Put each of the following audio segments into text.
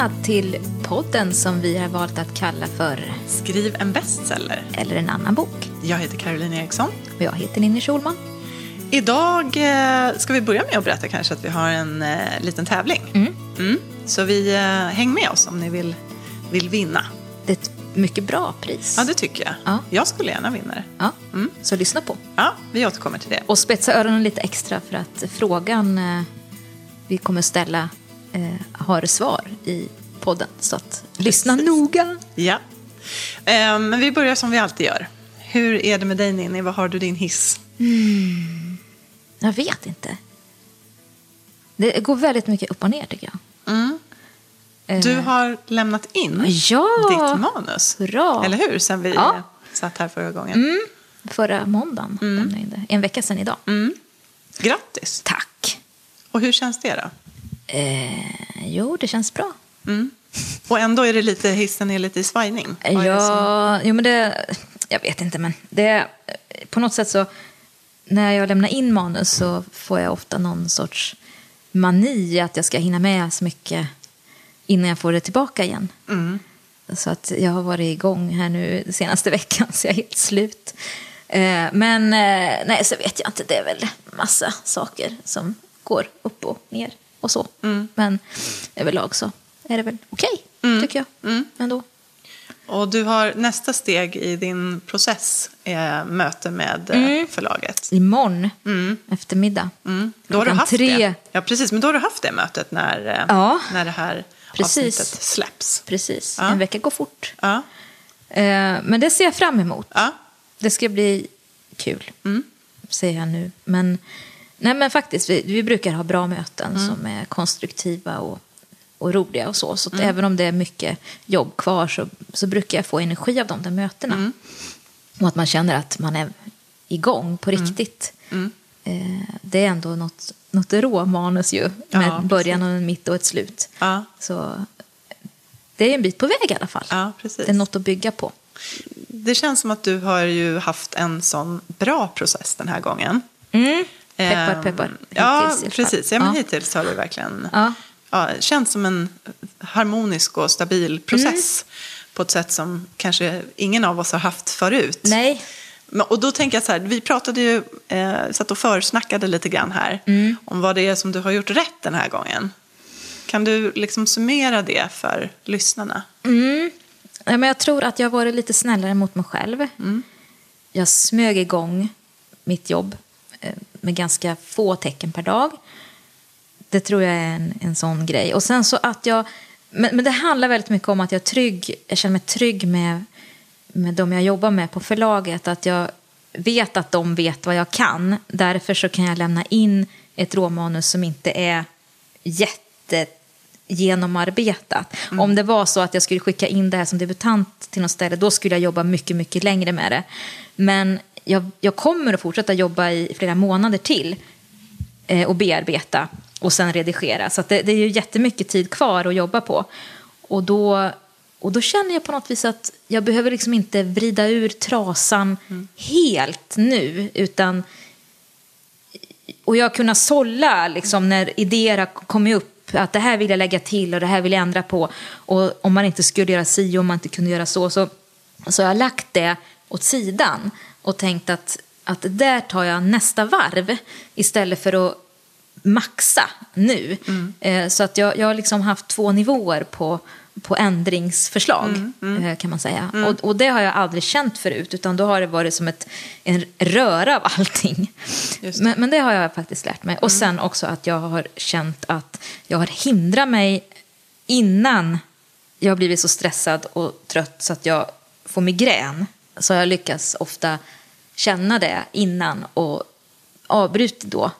välkomna till podden som vi har valt att kalla för Skriv en bestseller. Eller en annan bok. Jag heter Caroline Eriksson. Och jag heter Ninni Schulman. Idag eh, ska vi börja med att berätta kanske att vi har en eh, liten tävling. Mm. Mm. Så vi, eh, häng med oss om ni vill, vill vinna. Det är ett mycket bra pris. Ja, det tycker jag. Ja. Jag skulle gärna vinna det. Ja, Mm. Så lyssna på. Ja, vi återkommer till det. Och spetsa öronen lite extra för att frågan vi kommer ställa eh, har svar i podden. Så att lyssna noga. Ja. Eh, Men vi börjar som vi alltid gör. Hur är det med dig Ninni? Vad har du din hiss? Jag vet inte. Det går väldigt mycket upp och ner tycker jag. Mm. Eh, Du har lämnat in Ja! ditt manus. Hurra! Eller hur? Sen vi Ja. satt här förra gången. Mm. Förra måndagen lämnade jag in det. En vecka sedan idag. Mm. Grattis! Tack. Och hur känns det då? Eh, jo, det känns bra. Mm. Och ändå är det lite, hissen är lite i svajning. Vad Ja, jo, men det, jag vet inte, men det, på något sätt så, när jag lämnar in manus så får jag ofta någon sorts mani att jag ska hinna med så mycket innan jag får det tillbaka igen. Mm. Så att jag har varit igång här nu senaste veckan så jag är helt slut. Eh, Men eh, nej, så vet jag inte. Det är väl massa saker som går upp och ner och så. Mm. Men överlag så är det väl okej, tycker jag. Mm. Ändå. Och du har nästa steg i din process är möte med eh, Mm. förlaget. Imorgon Mm. eftermiddag. Mm. Då har du haft tre. det. Ja, precis. Men då har du haft det mötet när, eh, Ja. när det här Precis. avsnittet släpps. Precis, Ja. en vecka går fort. Ja. Eh, Men det ser jag fram emot. Det ska bli kul, Mm. säger jag nu. Men, nej, men faktiskt, vi, vi brukar ha bra möten Mm. som är konstruktiva och, och roliga och så. Så Mm. även om det är mycket jobb kvar så, så brukar jag få energi av de där mötena. Mm. Och att man känner att man är igång på riktigt. Mm. Eh, det är ändå något, något råmanus ju, med Ja, början och en mitt och ett slut. Ja. Så det är en bit på väg i alla fall. ja. Det är något att bygga på. Det känns som att du har ju haft en sån bra process den här gången. Mm. Peppar, Ehm, peppar. Ja, Hittills precis. Ja, men Ja. hittills har det verkligen Ja. ja, känts som en harmonisk och stabil process. På ett sätt som kanske ingen av oss har haft förut. Nej, och då tänker jag så här, vi pratade ju, eh, satt och försnackade lite grann här. Mm. Om vad det är som du har gjort rätt den här gången. Kan du liksom summera det för lyssnarna? Nej, men jag tror att jag har varit lite snällare mot mig själv. Jag smög igång mitt jobb med ganska få tecken per dag. Det tror jag är en, en sån grej. Och sen så att jag... Men, men det handlar väldigt mycket om att jag trygg. Jag känner mig trygg med, med de jag jobbar med på förlaget. Att jag vet att de vet vad jag kan. Därför så kan jag lämna in ett råmanus som inte är jätte genomarbetat. Om det var så att jag skulle skicka in det här som debutant till något ställe, då skulle jag jobba mycket, mycket längre med det. Men jag, jag kommer att fortsätta jobba i flera månader till eh, och bearbeta och sen redigera. Så det, det är ju jättemycket tid kvar att jobba på. Och då, och då känner jag på något vis att jag behöver liksom inte vrida ur trasan helt nu, utan och jag har kunnat sålla liksom, när idéer har kommit upp. Att det här vill jag lägga till och det här vill jag ändra på. Och om man inte skulle göra si och om man inte kunde göra så. Så, så jag har lagt det åt sidan och tänkt att, att där tar jag nästa varv istället för att maxa nu. Eh, så att jag, jag har liksom haft två nivåer på, på ändringsförslag eh, kan man säga. Och, och det har jag aldrig känt förut utan då har det varit som ett, en röra av allting. Det. Men, men det har jag faktiskt lärt mig. Och sen också att jag har känt att jag har hindrat mig innan jag har blivit så stressad och trött så att jag får migrän. Så jag lyckas ofta känna det innan och avbryta då.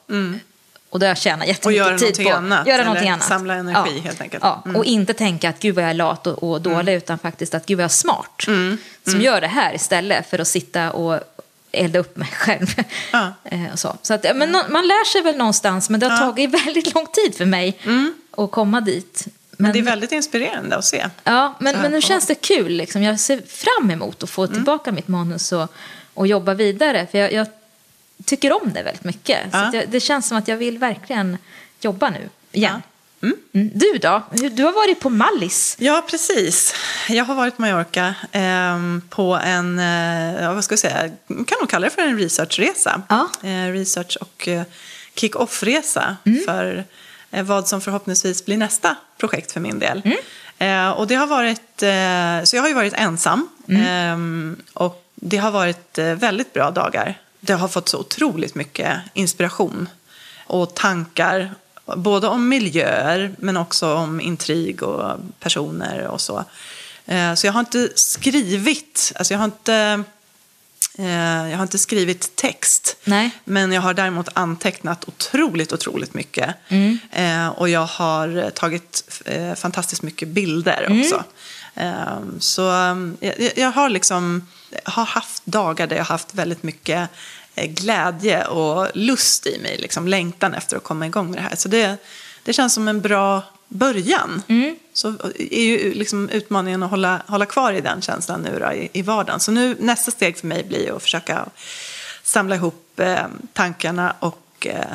Och då har jag tjänat jättemycket tid på. annat, Göra någonting annat. samla energi, helt enkelt. Ja, Mm. och inte tänka att gud vad jag är lat och, och dålig utan faktiskt att gud vad jag är smart. Som gör det här istället för att sitta och elda upp mig själv. Ja. Eh, och så så att, ja, men man lär sig väl någonstans men det har tagit väldigt lång tid för mig att komma dit. Men det är väldigt inspirerande att se. Ja, men, men nu känns det kul. Liksom. Jag ser fram emot att få tillbaka mitt manus och, och jobba vidare. För jag, jag tycker om det väldigt mycket. Ja. jag, det känns som att jag vill verkligen jobba nu igen. Mm. Du då? Du har varit på Mallis. Ja, precis. Jag har varit på Mallorca eh, på en, eh, ja, vad ska jag säga, kan nog kalla det för en researchresa. Ja. Eh, research och eh, kick-off-resa för eh, vad som förhoppningsvis blir nästa projekt för min del. Eh, och det har varit, eh, så jag har ju varit ensam. Ehm, och det har varit eh, väldigt bra dagar. Det har fått så otroligt mycket inspiration och tankar. Både om miljöer men också om intrig och personer och så. Eh, Så jag har inte skrivit, alltså jag har inte, eh, jag har inte skrivit text. Nej. Men jag har däremot antecknat otroligt, otroligt mycket. Eh, och jag har tagit eh, fantastiskt mycket bilder också. Eh, så eh, jag, har liksom har haft dagar där jag har haft väldigt mycket eh, glädje och lust i mig. Liksom längtan efter att komma igång med det här. Så det, det känns som en bra början. Så är ju liksom utmaningen att hålla, hålla kvar i den känslan nu då, i, i vardagen. Så nu nästa steg för mig blir att försöka samla ihop eh, tankarna och eh,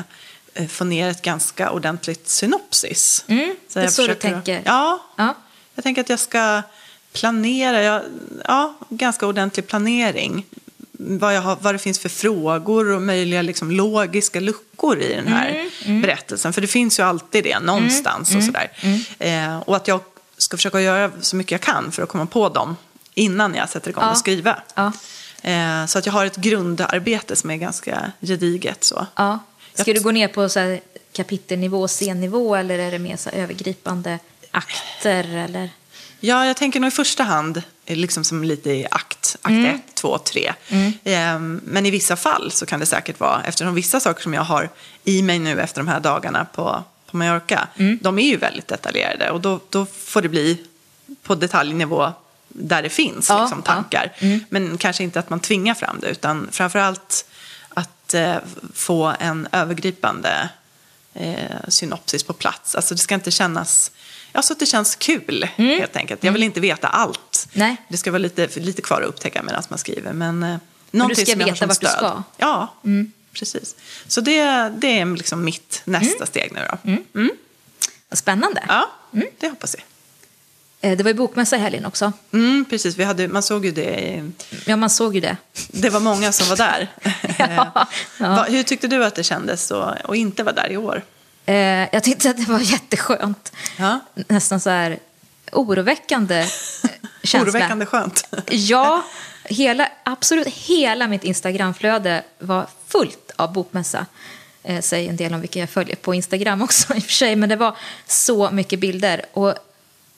eh, få ner ett ganska ordentligt synopsis. Mm, det är jag så du tänker. Ja, Ja. jag tänker att jag ska planera, jag, ja, ganska ordentlig planering. Vad, jag har, vad det finns för frågor och möjliga liksom, logiska luckor i den här berättelsen. För det finns ju alltid det någonstans och sådär. Eh, och att jag ska försöka göra så mycket jag kan för att komma på dem innan jag sätter igång Ja. och skriva. Ja. Eh, så att jag har ett grundarbete som är ganska gediget. Så. Ja. Ska du gå ner på så här kapitelnivå, scennivå eller är det mer så övergripande akter? Eller? Ja, jag tänker nog i första hand liksom som lite i akt. Akt Mm. 1, 2, 3. Ehm, Men i vissa fall så kan det säkert vara, eftersom vissa saker som jag har i mig nu efter de här dagarna på, på Mallorca, Mm. de är ju väldigt detaljerade. Och då, då får det bli på detaljnivå där det finns Ja, liksom, ja. tankar. Men kanske inte att man tvingar fram det, utan framför allt att eh, få en övergripande eh, synopsis på plats. Alltså det ska inte kännas, ja så att det känns kul helt enkelt. Jag vill inte veta allt. Mm. Nej. Det ska vara lite, lite kvar att upptäcka medan man skriver. Men, eh, du någonting ska veta vart du ska. Mm. Ja, precis. Så det, det är liksom mitt nästa steg nu då. Mm. Vad Spännande. Ja, det hoppas jag. Eh, Det var ju bokmässa i helgen också. Mm, precis, vi hade, man såg ju det. Ja, man såg ju det. Det var många som var där. Ja, ja. Va, hur tyckte du att det kändes att inte vara där i år? Eh, Jag tyckte att det var jätteskönt. Ja. Nästan så här oroväckande eh, känsla. Oroväckande skönt. Ja, hela, absolut hela mitt Instagramflöde var fullt av bokmässa. Eh, säger en del om vilka jag följer på Instagram också i och för sig. Men det var så mycket bilder. Och,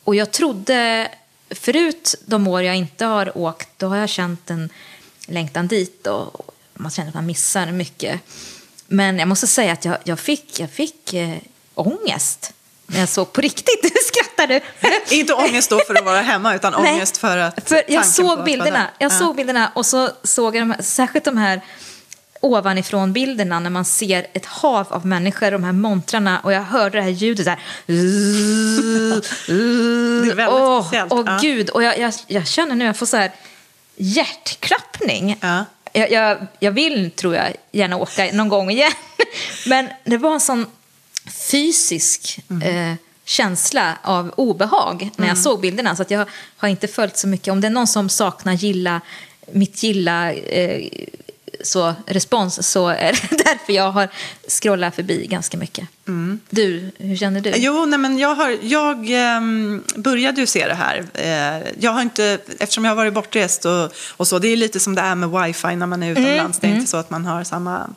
och jag trodde, förut de år jag inte har åkt, då har jag känt en längtan dit. Och, och man känner att man missar mycket. Men jag måste säga att jag, jag fick, jag fick eh, ångest när jag såg på riktigt. Du skrattar du. inte ångest då för att vara hemma, utan Nej, ångest för att... För jag såg bilderna, där. jag Ja. såg bilderna och så såg jag de här, särskilt de här ovanifrån bilderna när man ser ett hav av människor, de här montrarna och jag hörde det här ljudet här. Det är väldigt Åh, speciellt, Åh ja. gud, och jag, jag, jag känner nu, jag får så här hjärtklappning. Ja. Jag, jag, jag vill, tror jag, gärna åka någon gång igen. Men det var en sån fysisk Mm. eh, känsla av obehag när jag såg bilderna. Så att jag har inte följt så mycket. Om det är någon som saknar gilla, mitt gilla eh, så, respons så är det därför jag har scrollat förbi ganska mycket. Du, hur känner du? Jo, nej, men jag, har, jag ehm, började ju se det här. Eh, jag har inte, eftersom jag har varit bortrest och, och så, det är lite som det är med wifi när man är utomlands. Det är inte så att man har samma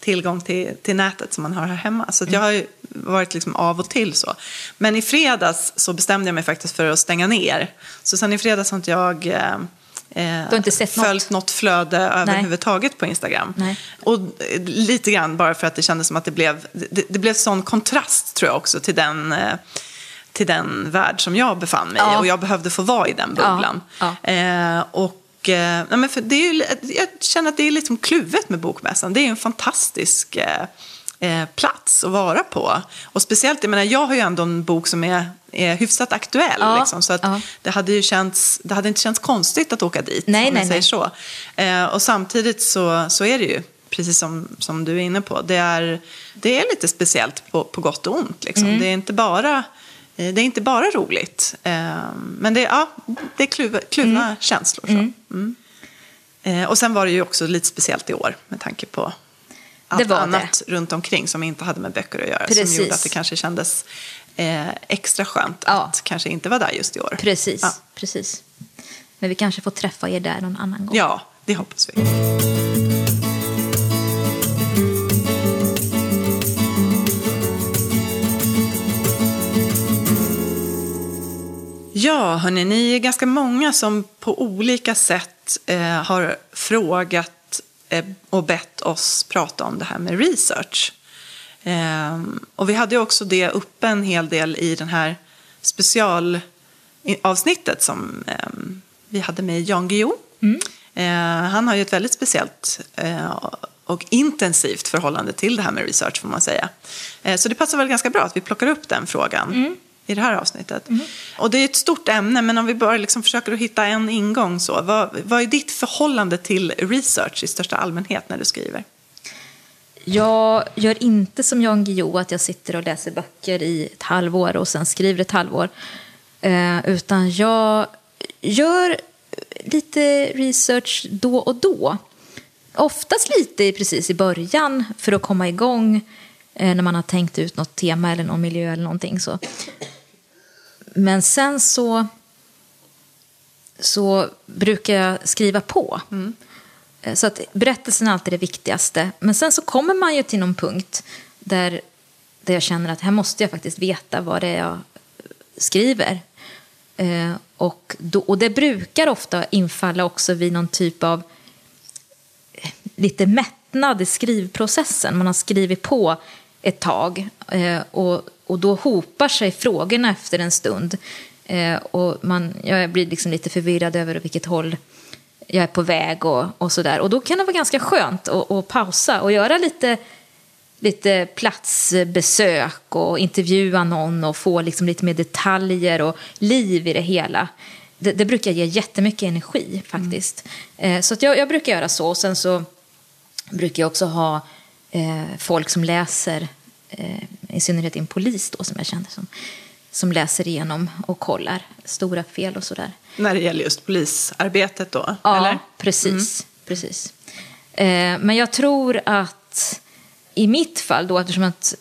tillgång till, till nätet som man har här hemma. Så jag har ju varit liksom av och till så. Men i fredags så bestämde jag mig faktiskt för att stänga ner. Så sen i fredags har inte jag eh, eh, inte sett något? följt något flöde överhuvudtaget på Instagram. Nej. Och eh, lite grann bara för att det kändes som att det blev, det, det blev sån kontrast tror jag också till den, eh, till den värld som jag befann mig i. Ja. Och jag behövde få vara i den bubblan. Ja, Eh, och, eh, nej, men för det är ju, jag känner att det är liksom kluvet med Bokmässan. Det är en fantastisk eh, eh, plats att vara på. Och speciellt, jag menar, jag har ju ändå en bok som är, är hyfsat aktuell. Ja, Liksom, så att ja. det, hade ju känts, det hade inte känts konstigt att åka dit. Nej, om nej, jag säger nej. så. Eh, och samtidigt så, så är det ju precis som, som du är inne på, det är, det är lite speciellt på, på gott och ont. Liksom. Mm. Det, är inte bara, eh, det är inte bara roligt. Eh, men det, ja, det är kluv, kluvna Mm. känslor. Så. Mm. Eh, och sen var det ju också lite speciellt i år med tanke på allt var det. annat runt omkring som inte hade med böcker att göra. Precis. Som gjorde att det kanske kändes eh, extra skönt Ja. att kanske inte vara där just i år. Precis, Ja. precis. Men vi kanske får träffa er där någon annan gång. Ja, det hoppas vi. Ja, hörni, ni är ganska många som på olika sätt eh, har frågat och bett oss prata om det här med research. Eh, och vi hade också det uppe en hel del i den här specialavsnittet som eh, vi hade med Jan Guillou. Eh, han har ju ett väldigt speciellt eh, och intensivt förhållande till det här med research får man säga. Eh, så det passar väl ganska bra att vi plockar upp den frågan i det här avsnittet. Och det är ett stort ämne, men om vi bara liksom försöker att hitta en ingång så. Vad, vad är ditt förhållande till research i största allmänhet när du skriver? Jag gör inte som Jan Guillou, att jag sitter och läser böcker i ett halvår och sen skriver ett halvår. Eh, utan jag gör lite research då och då. Oftast lite precis i början för att komma igång när man har tänkt ut något tema eller någon miljö eller någonting. Så. Men sen så, så brukar jag skriva på. Eh, Så att berättelsen är alltid det viktigaste. Men sen så kommer man ju till någon punkt där, där jag känner att här måste jag faktiskt veta vad det är jag skriver. Eh, och, då, och det brukar ofta infalla också vid någon typ av eh, lite mättnad i skrivprocessen. Man har skrivit på ett tag eh, och, och då hopar sig frågorna efter en stund. Eh, och man, jag blir liksom lite förvirrad över vilket håll jag är på väg och, och sådär. Och då kan det vara ganska skönt att, att pausa och göra lite, lite platsbesök och intervjua någon och få liksom lite mer detaljer och liv i det hela. Det, det brukar ge jättemycket energi faktiskt. Eh, så jag, jag brukar göra så. Och sen så brukar jag också ha folk som läser, eh, i synnerhet en polis då som jag känner som, som läser igenom och kollar stora fel och sådär. När det gäller just polisarbetet då? Ja, eller? precis. precis. Eh, men jag tror att i mitt fall då, eftersom att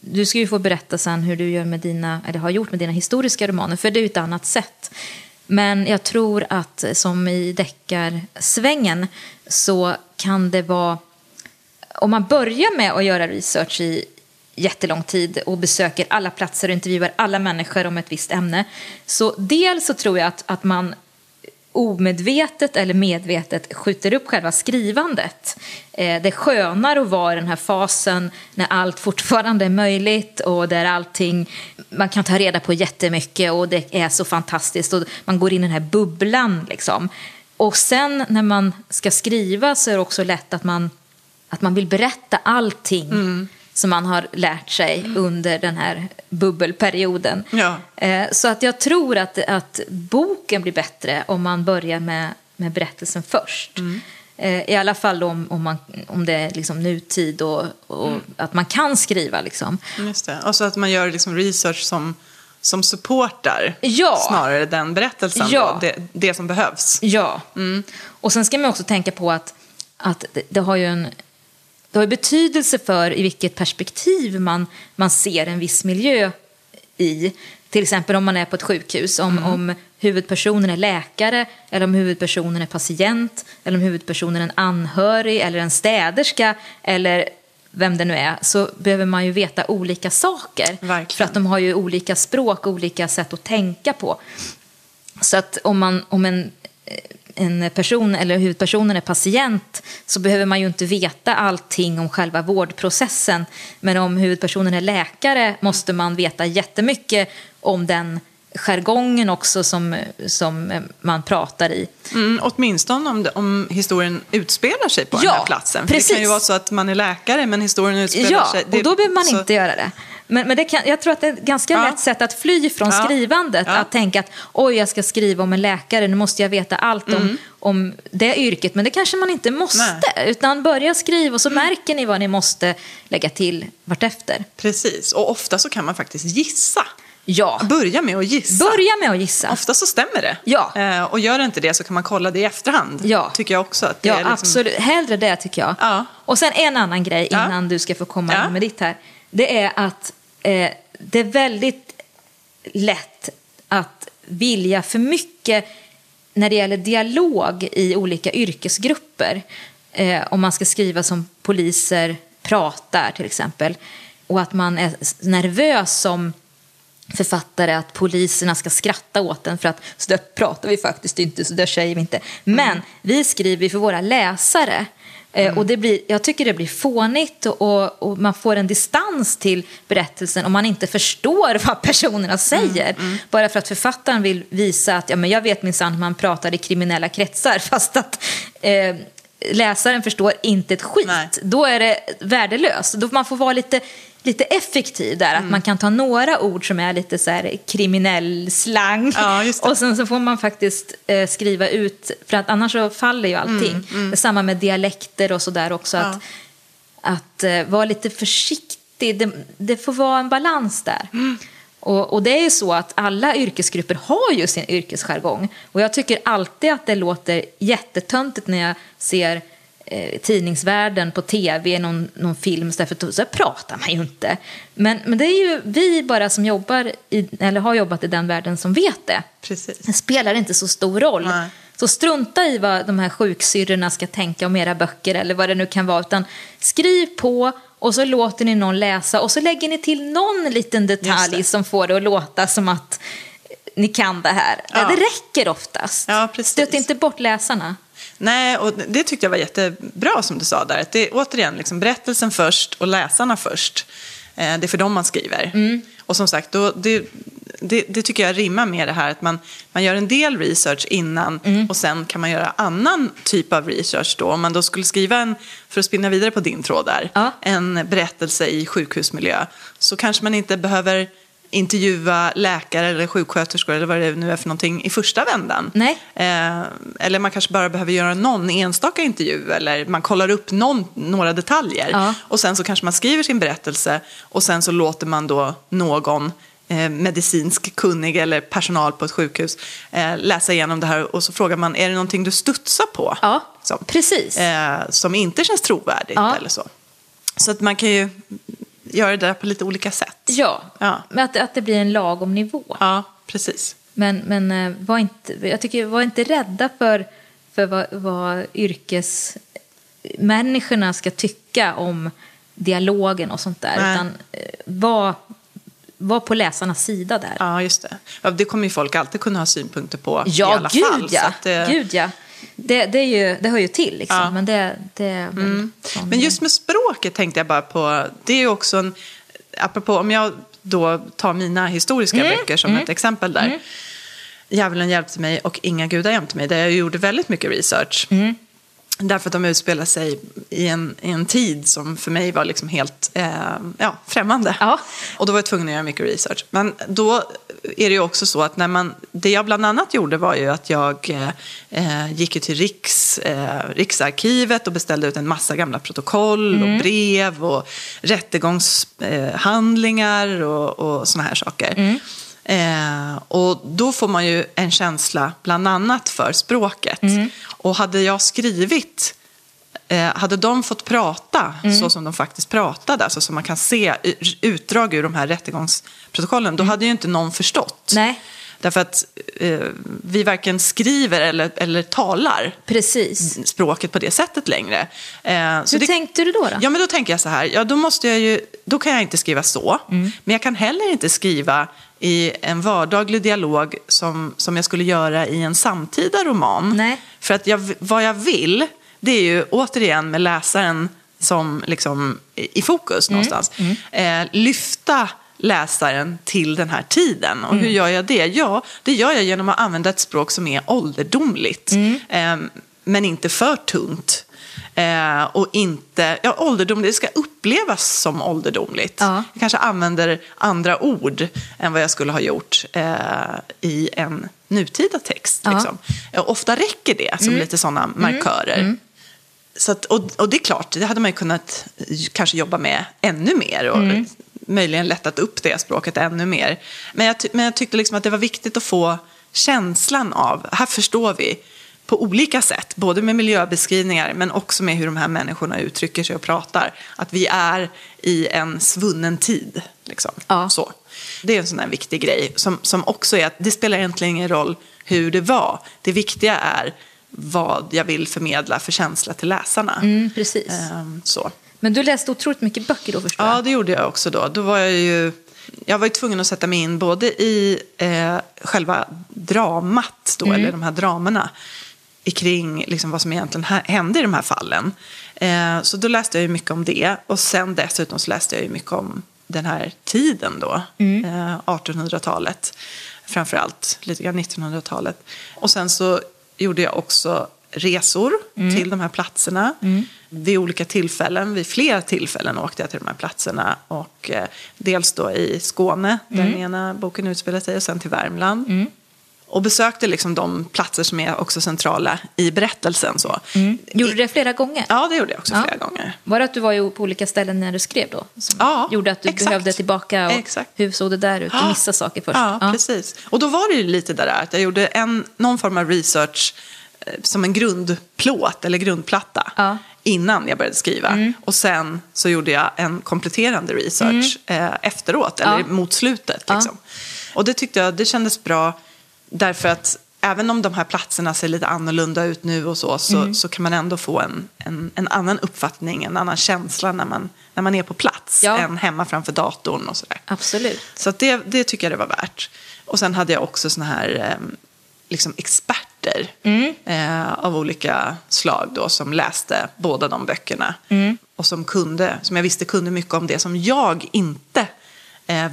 du ska ju få berätta sen hur du gör med dina, eller har gjort med dina historiska romaner, för det är ju ett annat sätt. Men jag tror att som i deckarsvängen så kan det vara, om man börjar med att göra research i jättelång tid och besöker alla platser och intervjuar alla människor om ett visst ämne. Så dels så tror jag att, att man omedvetet eller medvetet skjuter upp själva skrivandet. Eh, det är skönare att vara i den här fasen när allt fortfarande är möjligt och där allting, man kan ta reda på jättemycket och det är så fantastiskt och man går in i den här bubblan liksom. Och sen när man ska skriva så är det också lätt att man, att man vill berätta allting som man har lärt sig under den här bubbelperioden. Ja. Eh, Så att jag tror att, att boken blir bättre om man börjar med, med berättelsen först. Eh, I alla fall om, om, man, om det är liksom nutid och, och att man kan skriva. Liksom. Just det. Och så att man gör liksom research som, som supportar Ja. snarare den berättelsen. Ja. Då, det, det som behövs. Ja. Och sen ska man också tänka på att, att det, det har ju en det har betydelse för i vilket perspektiv man, man ser en viss miljö i. Till exempel om man är på ett sjukhus, om, om huvudpersonen är läkare eller om huvudpersonen är patient eller om huvudpersonen är en anhörig eller en städerska eller vem det nu är, så behöver man ju veta olika saker. Verkligen. För att de har ju olika språk, olika sätt att tänka på. Så att om, man, om en, en person eller huvudpersonen är patient så behöver man ju inte veta allting om själva vårdprocessen. Men om huvudpersonen är läkare måste man veta jättemycket om den jargongen också som, som man pratar i. Mm, åtminstone om, om historien utspelar sig på Ja, den här platsen. För precis. det kan ju vara så att man är läkare men historien utspelar Ja, sig... det- och då behöver man så- inte göra det. Men, men det kan, jag tror att det är ett ganska Ja. lätt sätt att fly från Ja. skrivandet. Ja. Att tänka att oj, jag ska skriva om en läkare, nu måste jag veta allt Mm. om, om det yrket. Men det kanske man inte måste. Utan börja skriva och så Mm. märker ni vad ni måste lägga till vartefter. Precis, och ofta så kan man faktiskt gissa. Ja, Börja med att gissa. börja med att gissa. Ofta så stämmer det. Ja. Eh, och gör det inte det så kan man kolla det i efterhand. Ja. Tycker jag också. Att det Ja, är liksom... absolut. Hellre det tycker jag. Ja. Och sen en annan grej Ja. innan du ska få komma Ja. in med ditt här. Det är att eh, det är väldigt lätt att vilja för mycket när det gäller dialog i olika yrkesgrupper. Eh, om man ska skriva som poliser pratar till exempel. Och att man är nervös som författare att poliserna ska skratta åt en för att så där pratar vi faktiskt inte, så där säger vi inte. Men vi skriver för våra läsare. Eh, Och det blir, jag tycker det blir fånigt och, och man får en distans till berättelsen om man inte förstår vad personerna säger. Bara för att författaren vill visa att ja, men jag vet minsann hur man pratar i kriminella kretsar fast att eh, läsaren förstår inte ett skit. Nej. Då är det värdelöst. Då man får vara lite, lite effektiv där. Mm. Att man kan ta några ord som är lite så här kriminell slang. Ja, och sen så får man faktiskt eh, skriva ut, för att annars så faller ju allting. Det är samma med dialekter och sådär också. Mm, Ja. Att, att eh, vara lite försiktig. Det, det får vara en balans där. Mm. Och, och det är ju så att alla yrkesgrupper har ju sin yrkesjargong. Och jag tycker alltid att det låter jättetöntigt när jag ser eh, tidningsvärlden på tv, någon, någon film, så, där, för då, så pratar man ju inte. Men, men det är ju vi bara som jobbar i, eller har jobbat i den världen som vet det. Precis. Det spelar inte så stor roll. Nej. Så strunta i vad de här sjuksyrrorna ska tänka om era böcker eller vad det nu kan vara. Utan skriv på och så låter ni någon läsa och så lägger ni till någon liten detalj det. som får det att låta som att ni kan det här. Ja. Det räcker oftast. Ja. Stöt inte bort läsarna. Nej, och det tyckte jag var jättebra som du sa där. Att det är återigen liksom berättelsen först och läsarna först. Eh, det är för dem man skriver. Mm. Och som sagt, då, det, det, det tycker jag rimmar med det här att man, man gör en del research innan Mm. och sen kan man göra annan typ av research då. Om man då skulle skriva en, för att spinna vidare på din tråd där, Ja. en berättelse i sjukhusmiljö så kanske man inte behöver intervjua läkare eller sjuksköterskor eller vad det nu är för någonting i första vändan. Nej. Eh, eller man kanske bara behöver göra någon enstaka intervju eller man kollar upp någon, några detaljer. Ja. Och sen så kanske man skriver sin berättelse och sen så låter man då någon eh, medicinsk kunnig eller personal på ett sjukhus eh, läsa igenom det här och så frågar man är det någonting du studsar på? Ja, Som, precis. eh, som inte känns trovärdigt Ja. eller så. Så att man kan ju göra det där på lite olika sätt. Ja, Ja. men att, att det blir en lagom nivå. Ja, precis. Men, men eh, var inte, jag tycker, var inte rädda för, för vad, vad yrkesmänniskorna ska tycka om dialogen och sånt där. Nej. Utan eh, var, var på läsarnas sida där. Ja, just det. Ja, det kommer ju folk alltid kunna ha synpunkter på i Ja, alla gud fall. ja. Att, eh, Gud ja. Det, det, är ju, det hör ju till liksom. Ja. Mm. Men det, det sån- Men just med språket tänkte jag bara på, det är ju också en, apropå om jag då tar mina historiska Mm, böcker som ett exempel där. Djävulen hjälpte mig och Inga gudar jämte mig, där jag gjorde väldigt mycket research. Mm. Därför att de utspelar sig i en, i en tid som för mig var liksom helt eh, ja, främmande. Ja. Och då var jag tvungen att göra mycket research. Men då är det ju också så att när man, det jag bland annat gjorde var ju att jag eh, eh, gick till Riks, eh, Riksarkivet och beställde ut en massa gamla protokoll och brev och rättegångshandlingar och, och såna här saker. Eh, och då får man ju en känsla bland annat för språket. Och hade jag skrivit Eh, hade de fått prata så som de faktiskt pratade, alltså som man kan se utdrag ur de här rättegångsprotokollen, då hade ju inte någon förstått. Nej. Därför att eh, vi varken skriver eller, eller talar Precis. språket på det sättet längre. Eh, så Hur det, tänkte du då? då? Ja, men då tänker jag så här, ja, då, måste jag ju, då kan jag inte skriva så, Mm. men jag kan heller inte skriva i en vardaglig dialog som, som jag skulle göra i en samtida roman. Nej. För att jag, vad jag vill, det är ju återigen med läsaren som liksom i fokus Mm. någonstans, Eh, lyfta läsaren till den här tiden. Och hur gör jag det? Ja, det gör jag genom att använda ett språk som är ålderdomligt. Eh, men inte för tungt. Eh, och inte, ja ålderdomligt, det ska upplevas som ålderdomligt. Ja. Jag kanske använder andra ord än vad jag skulle ha gjort eh, i en nutida text. Ja. Liksom. Ofta räcker det som lite sådana markörer. Så att, och, och det är klart, det hade man ju kunnat kanske jobba med ännu mer och möjligen lättat upp det språket ännu mer. Men jag, men jag tyckte liksom att det var viktigt att få känslan av, här förstår vi på olika sätt, både med miljöbeskrivningar men också med hur de här människorna uttrycker sig och pratar, att vi är i en svunnen tid. Liksom. Ja. Så. Det är en sån här viktig grej som, som också är att det spelar egentligen ingen roll hur det var. Det viktiga är vad jag vill förmedla för känsla till läsarna. Mm, precis. Ehm, så. Men du läste otroligt mycket böcker då förstår Ja, jag. det gjorde jag också då. Då var jag ju... Jag var ju tvungen att sätta mig in både i eh, själva dramat, då, eller de här dramerna, kring liksom, vad som egentligen hä- hände i de här fallen. Eh, så då läste jag ju mycket om det. Och sen dessutom så läste jag ju mycket om den här tiden då, eh, 1800-talet. Framförallt lite grann 1900-talet. Och sen så gjorde jag också resor till de här platserna. Vid olika tillfällen, vid flera tillfällen åkte jag till de här platserna. Och eh, dels då i Skåne, där den ena boken utspelar sig, och sen till Värmland. Och besökte liksom de platser som är också centrala i berättelsen. Så. Gjorde du det flera gånger? Ja, det gjorde jag också Ja. flera gånger. Var det att du var på olika ställen när du skrev då? Som Ja, gjorde att du exakt. behövde tillbaka och Exakt. hur såg det där ut? Du Ja. missade saker först. Ja, precis. Och då var det ju lite där att jag gjorde en, någon form av research eh, som en grundplåt eller grundplatta Ja. innan jag började skriva. Och sen så gjorde jag en kompletterande research eh, efteråt, eller Ja. mot slutet. Liksom. Och det tyckte jag, det kändes bra därför att även om de här platserna ser lite annorlunda ut nu och så, så, så kan man ändå få en, en, en annan uppfattning, en annan känsla när man, när man är på plats Ja. än hemma framför datorn och sådär. Absolut. Så det, det tycker jag det var värt. Och sen hade jag också såna här eh, liksom experter eh, av olika slag då, som läste båda de böckerna. Och som, kunde, som jag visste kunde mycket om det som jag inte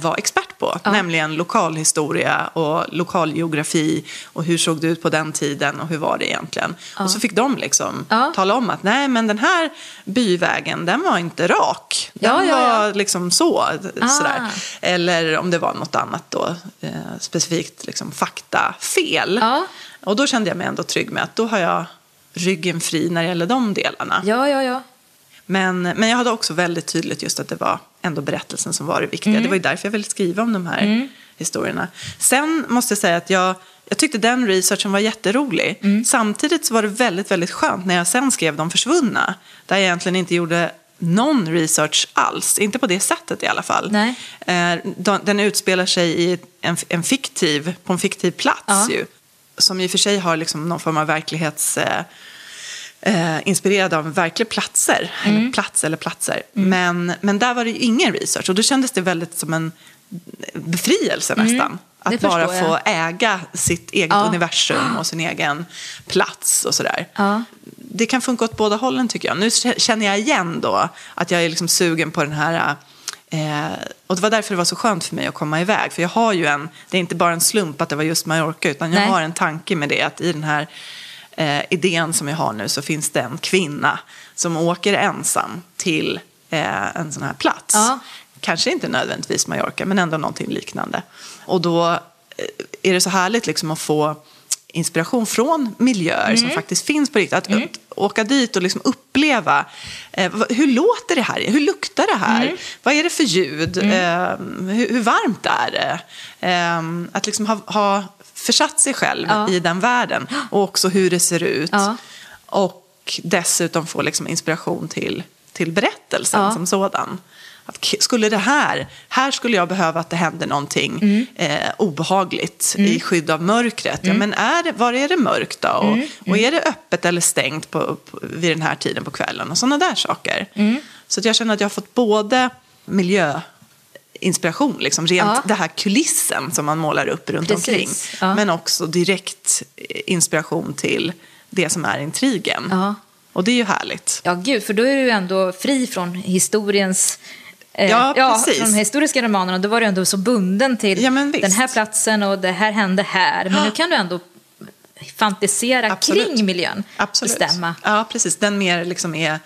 var expert på. Nämligen lokalhistoria och lokalgeografi och hur såg det ut på den tiden och hur var det egentligen. Och så fick de liksom Ja. tala om att nej men den här byvägen den var inte rak. Den Ja, ja, ja. var liksom så. Ah. Sådär. Eller om det var något annat då, eh, specifikt liksom faktafel. Ja. Och då kände jag mig ändå trygg med att då har jag ryggen fri när det gäller de delarna. Ja, ja, ja. Men, men jag hade också väldigt tydligt just att det var ändå berättelsen som var det viktiga. Mm. Det var ju därför jag ville skriva om de här historierna. Sen måste jag säga att jag, jag tyckte den researchen var jätterolig. Mm. Samtidigt så var det väldigt, väldigt skönt när jag sen skrev De försvunna. Där jag egentligen inte gjorde någon research alls. Inte på det sättet i alla fall. Nej. Eh, de- Den utspelar sig i en, en fiktiv, på en fiktiv plats Ja. ju. Som i och för sig har liksom någon form av verklighets... Eh, inspirerad av verkliga platser. Mm. Eller plats eller platser. Men, men där var det ju ingen research. Och då kändes det väldigt som en befrielse nästan. Att Mm. bara få äga sitt eget Ja. universum och sin egen plats och sådär. Ja. Det kan funka åt båda hållen tycker jag. Nu känner jag igen då att jag är liksom sugen på den här Eh, och det var därför det var så skönt för mig att komma iväg. För jag har ju en, det är inte bara en slump att det var just Mallorca, utan jag Nej. har en tanke med det. Att i den här eh, idén som jag har nu så finns det en kvinna som åker ensam till eh, en sån här plats. Ja. Kanske inte nödvändigtvis Mallorca, men ändå någonting liknande. Och då eh, är det så härligt liksom att få inspiration från miljöer som faktiskt finns på riktigt. Att, att åka dit och liksom uppleva, eh, hur låter det här? Hur luktar det här? Vad är det för ljud? Eh, hur, hur varmt är det? Eh, att liksom ha, ha försatt sig själv Ja. i den världen och också hur det ser ut. Ja. Och dessutom få liksom inspiration till, till berättelsen Ja. som sådan. Att skulle det här, här skulle jag behöva att det händer någonting Mm. eh, obehagligt i skydd av mörkret. Ja, men är det, var är det mörkt då? Och, Mm. och är det öppet eller stängt på, på, vid den här tiden på kvällen? Och sådana där saker. Mm. Så jag känner att jag har fått både miljöinspiration, liksom, rent Ja. det här kulissen som man målar upp runt Precis, omkring. ja. Men också direkt eh, inspiration till det som är intrigen. Ja. Och det är ju härligt. Ja, gud, för då är du ändå fri från historiens Eh, Ja, precis. från de historiska romanerna, då var du ändå så bunden till den här platsen och det här hände här. Men nu kan du ändå fantisera Absolut. kring miljön. Absolut. Bestämma. Ja, precis. Den mer liksom är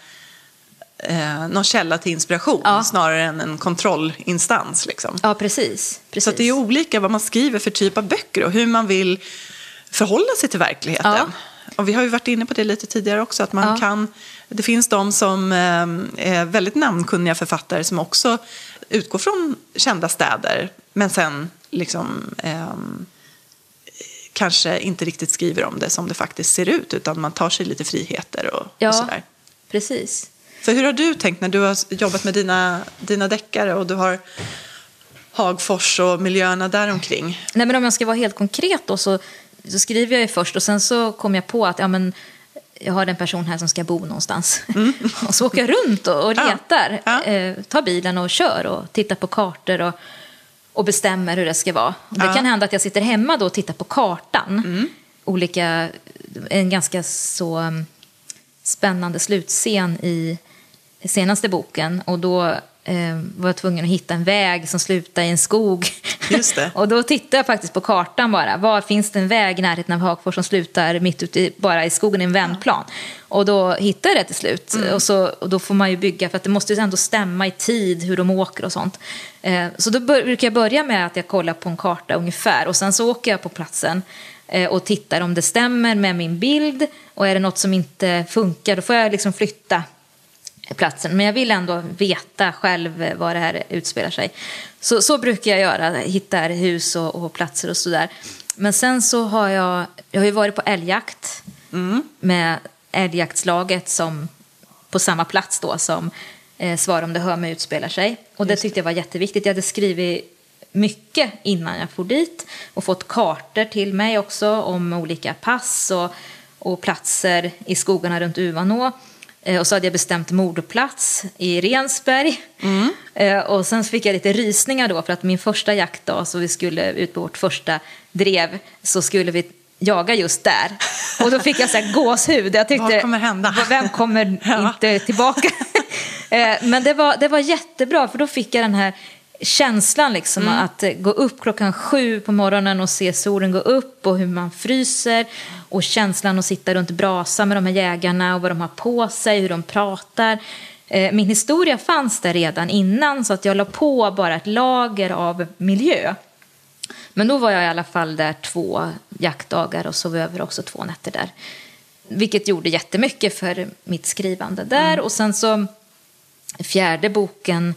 eh, någon källa till inspiration Ja. snarare än en kontrollinstans. Liksom. Ja, precis. precis. Så att det är olika vad man skriver för typ av böcker och hur man vill förhålla sig till verkligheten. Ja. Och vi har ju varit inne på det lite tidigare också, att man Ja. kan... Det finns de som eh, är väldigt namnkunniga författare som också utgår från kända städer, men sen liksom ehm, kanske inte riktigt skriver om det som det faktiskt ser ut, utan man tar sig lite friheter och, Ja. och sådär. Precis. För hur har du tänkt när du har jobbat med dina, dina deckare och du har Hagfors och miljöerna däromkring? Nej, men om jag ska vara helt konkret då så, så skriver jag ju först och sen så kom jag på att ja, men, jag har en person här som ska bo någonstans. och så åker jag runt och, och Mm. Ja. letar. Ja. Eh, tar bilen och kör och tittar på kartor och, och bestämmer hur det ska vara. Och det Ja. Mm. kan hända att jag sitter hemma då och tittar på kartan. Olika, en ganska så um, spännande slutscen i senaste boken. Och då eh, var jag tvungen att hitta en väg som slutar i en skog. Just det. och då tittade jag faktiskt på kartan bara. Var finns det en väg i närheten av Hagfors som slutar mitt ute i, bara i skogen i en vändplan? Och då hittade jag det till slut. Mm. Och, så, och då får man ju bygga, för att det måste ju ändå stämma i tid hur de åker och sånt. Eh, så då bör, brukar jag börja med att jag kollar på en karta ungefär. Och sen så åker jag på platsen eh, och tittar om det stämmer med min bild. Och är det något som inte funkar, då får jag liksom flytta platsen. Men jag vill ändå veta själv var det här utspelar sig. Så, så brukar jag göra, hitta hus och, och platser och sådär. Men sen så har jag, jag har ju varit på älgjakt med älgjaktslaget som på samma plats då som eh, Svar om det hör mig utspelar sig. Och det tyckte jag var jätteviktigt. Jag hade skrivit mycket innan jag for dit och fått kartor till mig också om olika pass och, och platser i skogarna runt Uvanå. Eh, Och så hade jag bestämt mordplats i Rensberg. Eh, Och sen fick jag lite rysningar då för att min första jaktdag, så vi skulle ut på vårt första drev, så skulle vi jaga just där. Och då fick jag så här gåshud. Jag tyckte, Vad kommer hända? Vem kommer Ja. inte tillbaka? Eh, Men det var, det var jättebra, för då fick jag den här känslan liksom Mm. att gå upp klockan sju på morgonen och se solen gå upp och hur man fryser och känslan att sitta runt brasa med de här jägarna och vad de har på sig, hur de pratar. Eh, Min historia fanns där redan innan så att jag la på bara ett lager av miljö. Men då var jag i alla fall där två jaktdagar och sov över också två nätter där. Vilket gjorde jättemycket för mitt skrivande där. Och sen så fjärde boken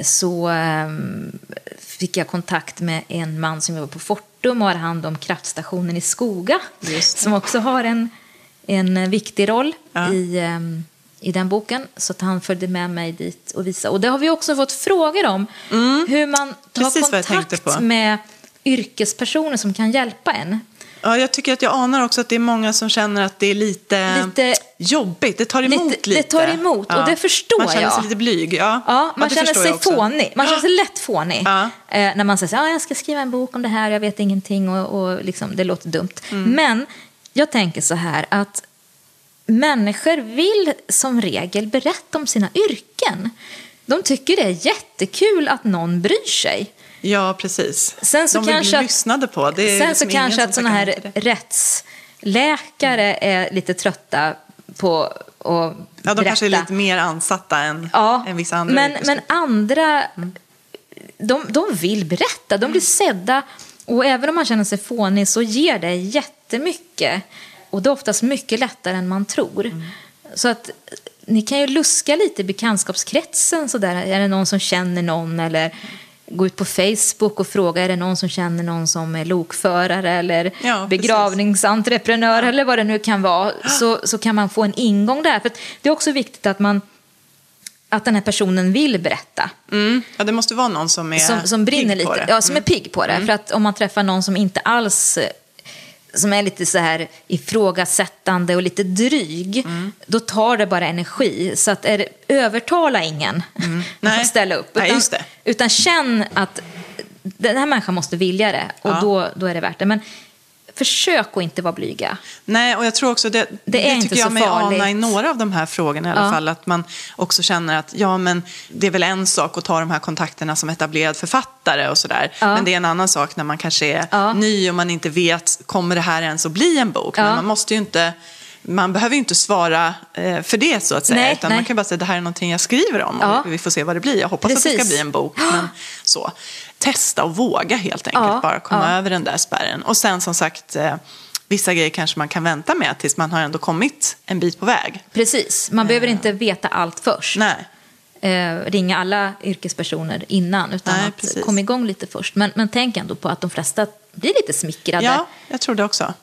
så ehm, fick jag kontakt med en man som jobbar på Fortum och har hand om kraftstationen i Skoga. Som också har en, en viktig roll Ja. i, ehm, i den boken. Så att han följde med mig dit och visade. Och det har vi också fått frågor om. Hur man Mm. Precis kontakt med yrkespersoner som kan hjälpa en. Ja, jag tycker att jag anar också att det är många som känner att det är lite, Lite- jobbigt. Det tar emot Lite- lite. det tar emot, och det förstår Man känner sig jag. lite blyg. Ja, Ja, man det känner sig jag fånig. Man känner sig lätt fånig. Ja. Eh, när man säger att ah, jag ska skriva en bok om det här, jag vet ingenting och, och liksom, det låter dumt. Mm. Men jag tänker så här att människor vill som regel berätta om sina yrken. De tycker det är jättekul att någon bryr sig. Ja, precis. Sen så De kanske bli att- lyssnade på. Det är Sen liksom så kanske att sådana här rättsläkare är lite trötta på att Ja, de berätta. kanske är lite mer ansatta än, Ja, än vissa andra men, men andra, de, de vill berätta, de blir sedda. Och även om man känner sig fånig så ger det jättemycket. Och det är oftast mycket lättare än man tror. Så att ni kan ju luska lite i bekantskapskretsen. Sådär. Är det någon som känner någon? Eller gå ut på Facebook och fråga är det någon som känner någon som är lokförare eller Ja, begravningsentreprenör eller vad det nu kan vara. Så, så kan man få en ingång där. För det är också viktigt att man att den här personen vill berätta. Mm. Ja, det måste vara någon som är Som, som brinner pigg på lite. det. Mm. Ja, som är pigg på det. För att om man träffar någon som inte alls som är lite så här ifrågasättande och lite dryg, Mm. då tar det bara energi. Så att är övertala ingen Mm. Nej. att ställa upp. Nej, Utan, just det. utan känn att den här människan måste vilja det och Ja. då, då är det värt det. Men försök att inte vara blyga. Nej, och jag tror också det, det, är inte tycker jag så mig farligt. ana i några av de här frågorna i alla Ja. fall. Att man också känner att ja, men det är väl en sak att ta de här kontakterna som etablerad författare och sådär. Ja. Men det är en annan sak när man kanske är Ja. ny och man inte vet, kommer det här ens att bli en bok? Men man måste ju inte man behöver ju inte svara eh, för det så att säga. Nej, utan nej. man kan bara säga det här är någonting jag skriver om och vi får se vad det blir. Jag hoppas att det ska Precis. bli en bok. Men så. Testa och våga helt enkelt. Ja, Bara komma ja. över den där spärren. Och sen som sagt, eh, vissa grejer kanske man kan vänta med tills man har ändå kommit en bit på väg. Precis, man behöver inte veta allt först. Nej, Eh, ringa alla yrkespersoner innan, utan Nej, att precis. komma igång lite först. Men, men tänk ändå på att de flesta blir lite smickrade, ja, jag tror det också.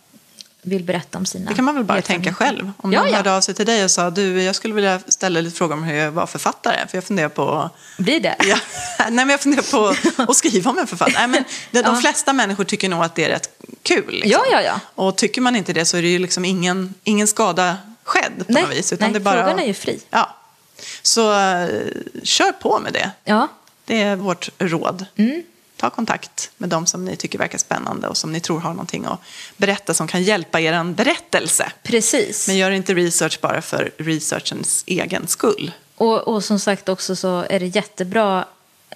Vill berätta om sina Det kan man väl bara tänka själv. Om Ja, någon ja. hörde av sig till dig och sa du, jag skulle vilja ställa lite frågor om hur jag var författare. För jag funderar på Blir det? Ja. Nej, men jag funderar på att skriva om en författare. Nej, men de Ja. flesta människor tycker nog att det är rätt kul. Liksom. Ja, ja, ja. Och tycker man inte det så är det ju liksom ingen, ingen skada skedd på Nej, något vis. Utan nej det är bara, frågan är ju fri. Ja. Så eh, kör på med det. Ja, Det är vårt råd. Mm. Ta kontakt med de som ni tycker verkar spännande och som ni tror har någonting att berätta som kan hjälpa er en berättelse. precis. Men gör inte research bara för researchens egen skull. Och, och som sagt också så är det jättebra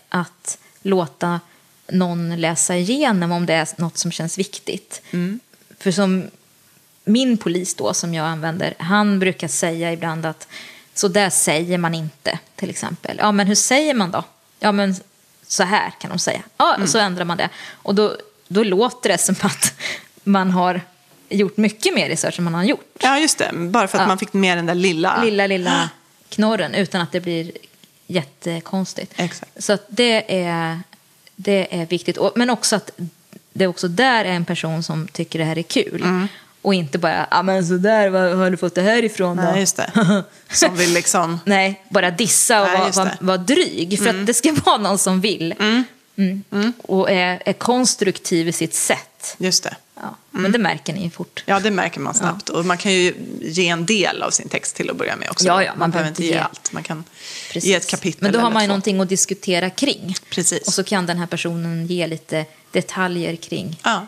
att låta någon läsa igenom om det är något som känns viktigt. För som min polis då som jag använder, han brukar säga ibland att så där säger man inte till exempel. Ja men hur säger man då? Ja men så här kan de säga. Ja, och så ändrar man det. Och då, då låter det som att man har gjort mycket mer research än man har gjort Ja, just det. Bara för att Ja. man fick med den där lilla... lilla, lilla knorren utan att det blir jättekonstigt. Exakt. Så det är, det är viktigt. Men också att det också där är en person som tycker det här är kul. Mm. Och inte bara, ja men sådär, var har du fått det här ifrån då? Nej, just det. Som vill liksom... Nej, bara dissa och Nej, vara var, var dryg. För att det ska vara någon som vill. Mm. Och är, är konstruktiv i sitt sätt. Just det. Ja. Men det märker ni fort. Ja, det märker man snabbt. Och man kan ju ge en del av sin text till att börja med också. Ja, ja, man man behöver inte ge allt. Man kan Precis. ge ett kapitel Men då har man ju två. någonting att diskutera kring. Precis. Och så kan den här personen ge lite detaljer kring Ja.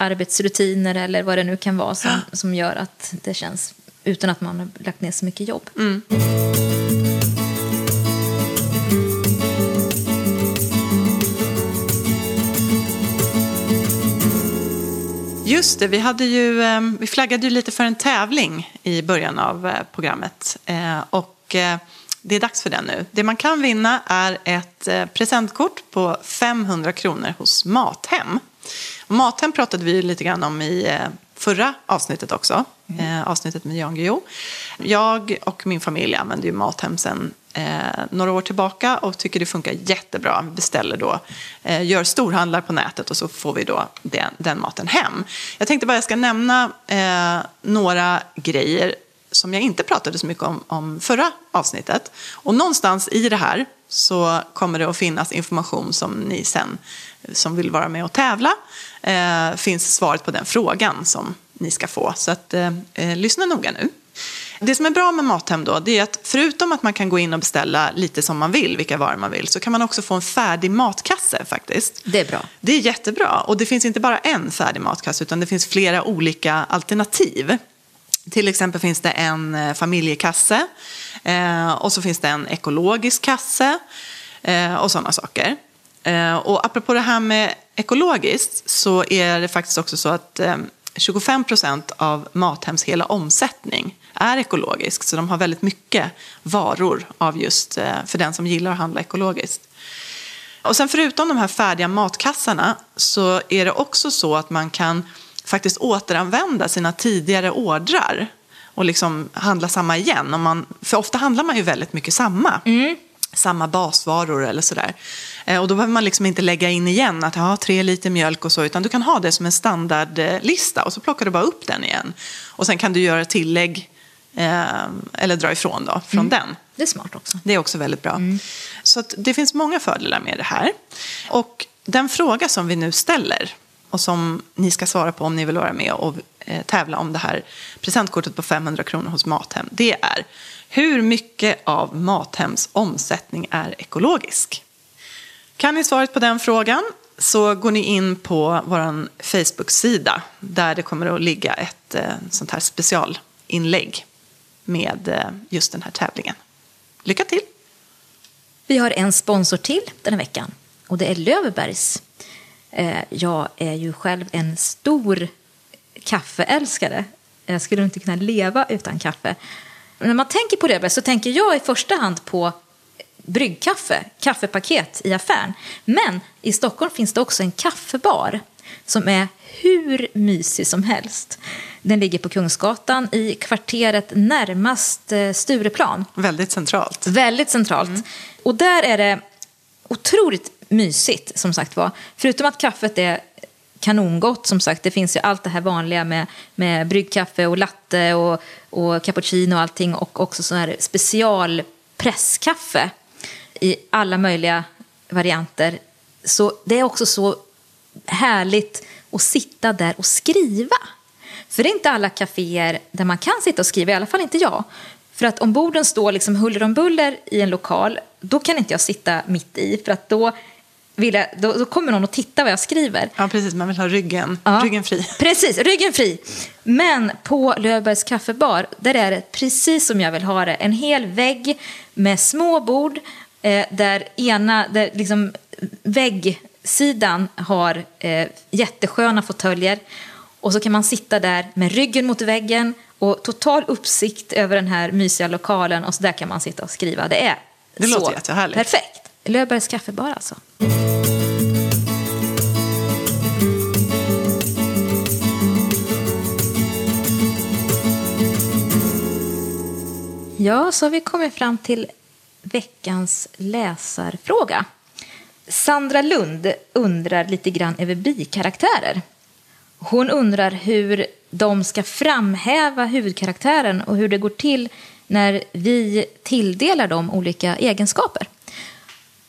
Arbetsrutiner eller vad det nu kan vara som, som gör att det känns utan att man har lagt ner så mycket jobb. Mm. Just det, vi, hade ju, eh, vi flaggade ju lite för en tävling i början av eh, programmet. Eh, Och det är dags för den nu. Det man kan vinna är ett presentkort på 500 kronor hos Mathem. Mathem pratade vi lite grann om i eh, förra avsnittet också. Eh, avsnittet med Jan Guillou. Jag och min familj använder ju Mathem sedan eh, några år tillbaka och tycker det funkar jättebra. Vi beställer då, eh, gör storhandlar på nätet och så får vi då den, den maten hem. Jag tänkte bara jag ska nämna eh, några grejer som jag inte pratade så mycket om, om förra avsnittet. Och någonstans i det här så kommer det att finnas information som ni sen som vill vara med och tävla eh, finns svaret på den frågan som ni ska få. Så att, eh, eh, lyssna noga nu. Det som är bra med Mathem då, det är att förutom att man kan gå in och beställa lite som man vill, vilka varor man vill, så kan man också få en färdig matkasse faktiskt. Det är bra. Det är jättebra. Och det finns inte bara en färdig matkasse, utan det finns flera olika alternativ. Till exempel finns det en eh, familjekasse eh, och så finns det en ekologisk kasse eh, och sådana saker. Eh, och apropå det här med ekologiskt så är det faktiskt också så att eh, 25 procent av Mathems hela omsättning är ekologisk. Så de har väldigt mycket varor av just eh, för den som gillar att handla ekologiskt. Och sen förutom de här färdiga matkassarna så är det också så att man kan faktiskt återanvända sina tidigare ordrar och liksom handla samma igen. Om man, för ofta handlar man ju väldigt mycket samma. Mm. Samma basvaror eller sådär. Eh, Och då behöver man liksom inte lägga in igen att ha tre liter mjölk och så, utan du kan ha det som en standardlista och så plockar du bara upp den igen. Och sen kan du göra tillägg eh, eller dra ifrån då, från den. Det är smart också. Det är också väldigt bra. Så att det finns många fördelar med det här. Och den fråga som vi nu ställer och som ni ska svara på om ni vill vara med och eh, tävla om det här presentkortet på 500 kronor hos Mathem, det är hur mycket av Mathems omsättning är ekologisk? Kan ni svaret på den frågan så går ni in på vår Facebook-sida där det kommer att ligga ett eh, sånt här specialinlägg med eh, just den här tävlingen. Lycka till! Vi har en sponsor till den här veckan och det är Löfbergs. Eh, jag är ju själv en stor kaffeälskare. Jag skulle inte kunna leva utan kaffe. När man tänker på Löfbergs så tänker jag i första hand på bryggkaffe, kaffepaket i affären. Men i Stockholm finns det också en kaffebar som är hur mysig som helst. Den ligger på Kungsgatan i kvarteret närmast eh, Stureplan. Väldigt centralt. Väldigt centralt. Mm. Och där är det otroligt mysigt, som sagt var. Förutom att kaffet är kanongott, som sagt. Det finns ju allt det här vanliga med, med bryggkaffe och latte och, och cappuccino och allting. Och också sån här specialpresskaffe i alla möjliga varianter. Så det är också så härligt att sitta där och skriva. För det är inte alla kaféer där man kan sitta och skriva, i alla fall inte jag. För att om borden står liksom huller om buller i en lokal, då kan inte jag sitta mitt i. För att då, vill jag, då, då kommer någon att titta vad jag skriver. Ja, precis. Man vill ha ryggen, ja, ryggen fri. Precis, ryggen fri. Men på Löfbergs kaffebar, där är det precis som jag vill ha det. En hel vägg med små bord, eh, där ena, där liksom väggsidan har eh, jättesköna fåtöljer. Och så kan man sitta där med ryggen mot väggen och total uppsikt över den här mysiga lokalen och så där kan man sitta och skriva. Det är det så låter jättehärligt. perfekt. Löfbergs kaffebar alltså. Ja, så har vi kommit fram till veckans läsarfråga. Sandra Lund undrar lite grann över bikaraktärer. Hon undrar hur de ska framhäva huvudkaraktären och hur det går till när vi tilldelar dem olika egenskaper.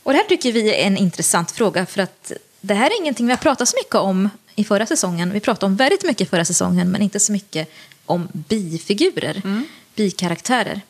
Och det här tycker vi är en intressant fråga för att det här är ingenting vi har pratat så mycket om i förra säsongen. Vi pratade om väldigt mycket i förra säsongen men inte så mycket om bifigurer, mm. bikaraktärer.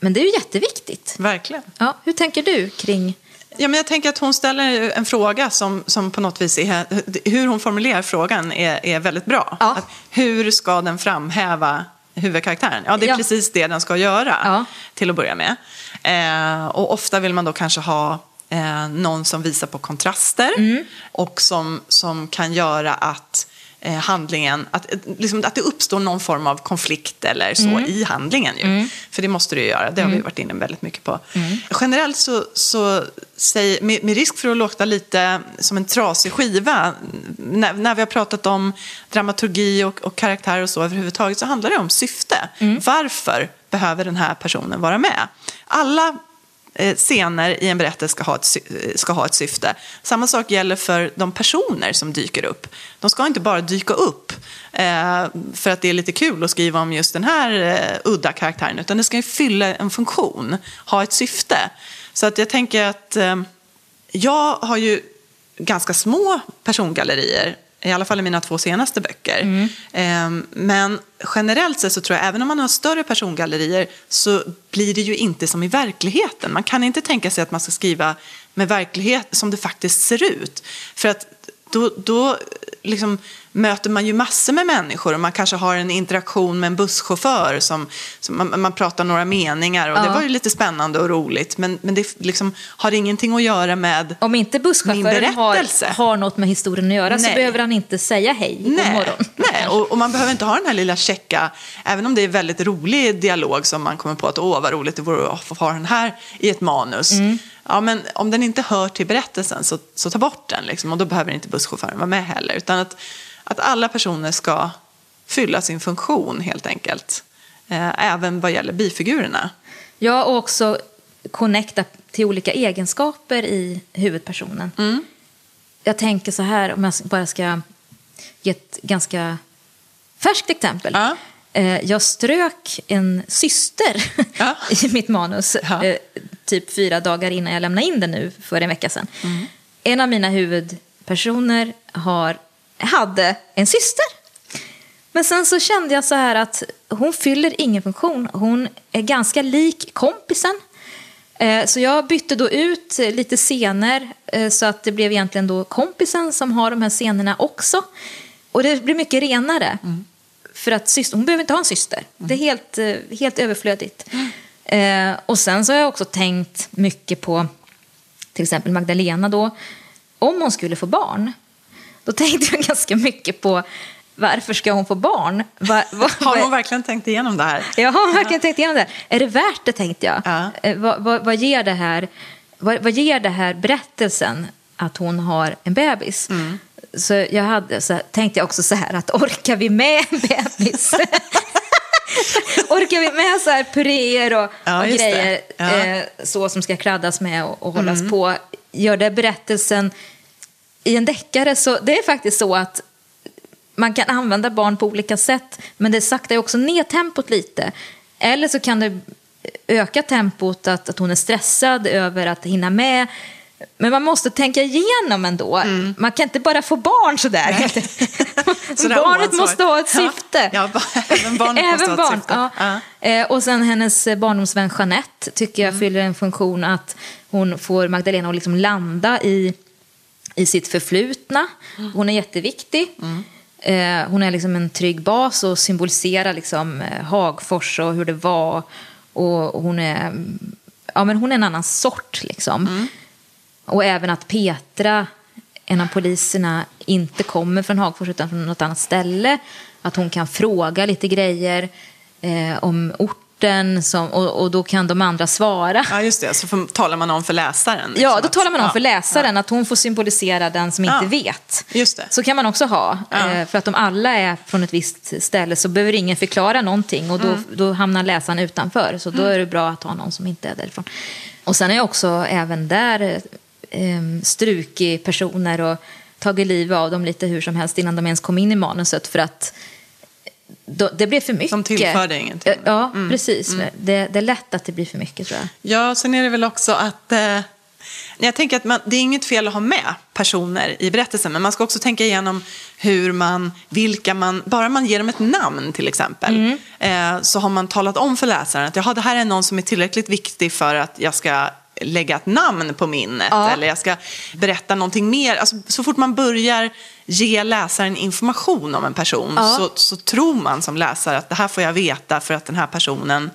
Men det är ju jätteviktigt. Verkligen. Ja, hur tänker du kring Ja, men jag tänker att hon ställer en fråga som, som på något vis är, hur hon formulerar frågan är, är väldigt bra. Ja. Att hur ska den framhäva huvudkaraktären? Ja, det är ja. precis det den ska göra ja. till att börja med. Eh, och ofta vill man då kanske ha eh, någon som visar på kontraster mm. och som, som kan göra att eh, handlingen, att, eh, liksom, att det uppstår någon form av konflikt eller så mm. i handlingen. Ju. Mm. För det måste det ju göra, det har vi mm. varit inne väldigt mycket på. Mm. Generellt så, så säg, med, med, risk för att låta lite som en trasig skiva, när, när vi har pratat om dramaturgi och, och karaktär och så överhuvudtaget så handlar det om syfte. Mm. Varför behöver den här personen vara med? Alla Eh, scener i en berättelse ska ha, ett, eh, ska ha ett syfte. Samma sak gäller för de personer som dyker upp. De ska inte bara dyka upp eh, för att det är lite kul att skriva om just den här eh, udda karaktären, utan det ska ju fylla en funktion, ha ett syfte. Så att jag tänker att eh, jag har ju ganska små persongallerier i alla fall i mina två senaste böcker. Mm. Ehm, men generellt sett så tror jag, även om man har större persongallerier, så blir det ju inte som i verkligheten. Man kan inte tänka sig att man ska skriva med verklighet som det faktiskt ser ut. För att då, då liksom möter man ju massor med människor och man kanske har en interaktion med en busschaufför som, som man, man, pratar några meningar och ja. det var ju lite spännande och roligt men, men det liksom har ingenting att göra med Om inte busschauffören har, har något med historien att göra Nej. så behöver han inte säga hej, Nej. morgon. Nej, och, och, man behöver inte ha den här lilla checka, även om det är väldigt rolig dialog som man kommer på att åh vad roligt det vore att ha den här i ett manus. Mm. Ja, men om den inte hör till berättelsen så, så ta bort den liksom, och då behöver inte busschauffören vara med heller. Utan att, att alla personer ska fylla sin funktion helt enkelt. Eh, även vad gäller bifigurerna. Ja, och också connecta till olika egenskaper i huvudpersonen. Mm. Jag tänker så här, om jag bara ska ge ett ganska färskt exempel. Ja. Eh, jag strök en syster ja. i mitt manus ja. eh, typ fyra dagar innan jag lämnade in det nu för en vecka sedan. Mm. En av mina huvudpersoner har, hade en syster. Men sen så kände jag så här att hon fyller ingen funktion. Hon är ganska lik kompisen. Eh, så jag bytte då ut lite scener så att det blev egentligen då kompisen som har de här scenerna också. Och det blir mycket renare. För att syster, hon behöver inte ha en syster. Det är helt, eh, helt överflödigt. Eh, och sen så har jag också tänkt mycket på till exempel Magdalena då. Om hon skulle få barn, då tänkte jag ganska mycket på varför ska hon få barn? Va, va, Har hon verkligen tänkt igenom det här? jag har verkligen tänkt igenom det. Är det värt det, tänkte jag. Ja. Eh, vad, vad, vad, ger det här, vad, vad ger det här berättelsen att hon har en bebis? Mm. Så jag hade, så tänkte jag också så här att orkar vi med en bebis? orkar vi med så här puréer och, Ja, och grejer Ja. Mm. eh, så som ska kladdas med och, och hållas på? Gör det berättelsen i en deckare så det är faktiskt så att man kan använda barn på olika sätt, men det saktar ju också ner tempot lite. Eller så kan det öka tempot, att, att hon är stressad över att hinna med. Men man måste tänka igenom ändå. Man kan inte bara få barn sådär. Sådär Barnet måste ha ett Ja. syfte. Ja, ba- även barnet måste ha ett barn, syfte. Ja. Ja. Eh, Och sen hennes eh, barndomsvän Jeanette tycker jag fyller en funktion att hon får Magdalena att liksom landa i, i sitt förflutna. Hon är jätteviktig. Eh, hon är liksom en trygg bas och symboliserar liksom eh, Hagfors och hur det var. Och, och hon, är, ja, men hon är en annan sort liksom. Och även att Petra, en av poliserna, inte kommer från Hagfors utan från något annat ställe. Att hon kan fråga lite grejer eh, om orten som, och, och då kan de andra svara. Ja, just det. Så får, talar man om för läsaren. liksom Ja, då talar man om ja, för läsaren att hon får symbolisera den som inte Ja. vet. Just det. Så kan man också ha. Ja. Eh, För att om alla är från ett visst ställe så behöver ingen förklara någonting och då, Mm. då hamnar läsaren utanför. Så då är det bra att ha någon som inte är därifrån. Och sen är jag också även där eh, strukit personer och tagit livet av dem lite hur som helst innan de ens kom in i manuset för att då, det blev för mycket. De tillförde ingenting. Eh, Ja, precis. Det, det är lätt att det blir för mycket tror jag. Ja, sen är det väl också att... Eh, jag tänker att man, det är inget fel att ha med personer i berättelsen, men man ska också tänka igenom hur man, vilka man, bara man ger dem ett namn till exempel, eh, så har man talat om för läsaren att jaha, det här är någon som är tillräckligt viktig för att jag ska lägga ett namn på minnet Ja. eller jag ska berätta någonting mer. Alltså, så fort man börjar ge läsaren information om en person Ja. så, så tror man som läsare att det här får jag veta för att den här personen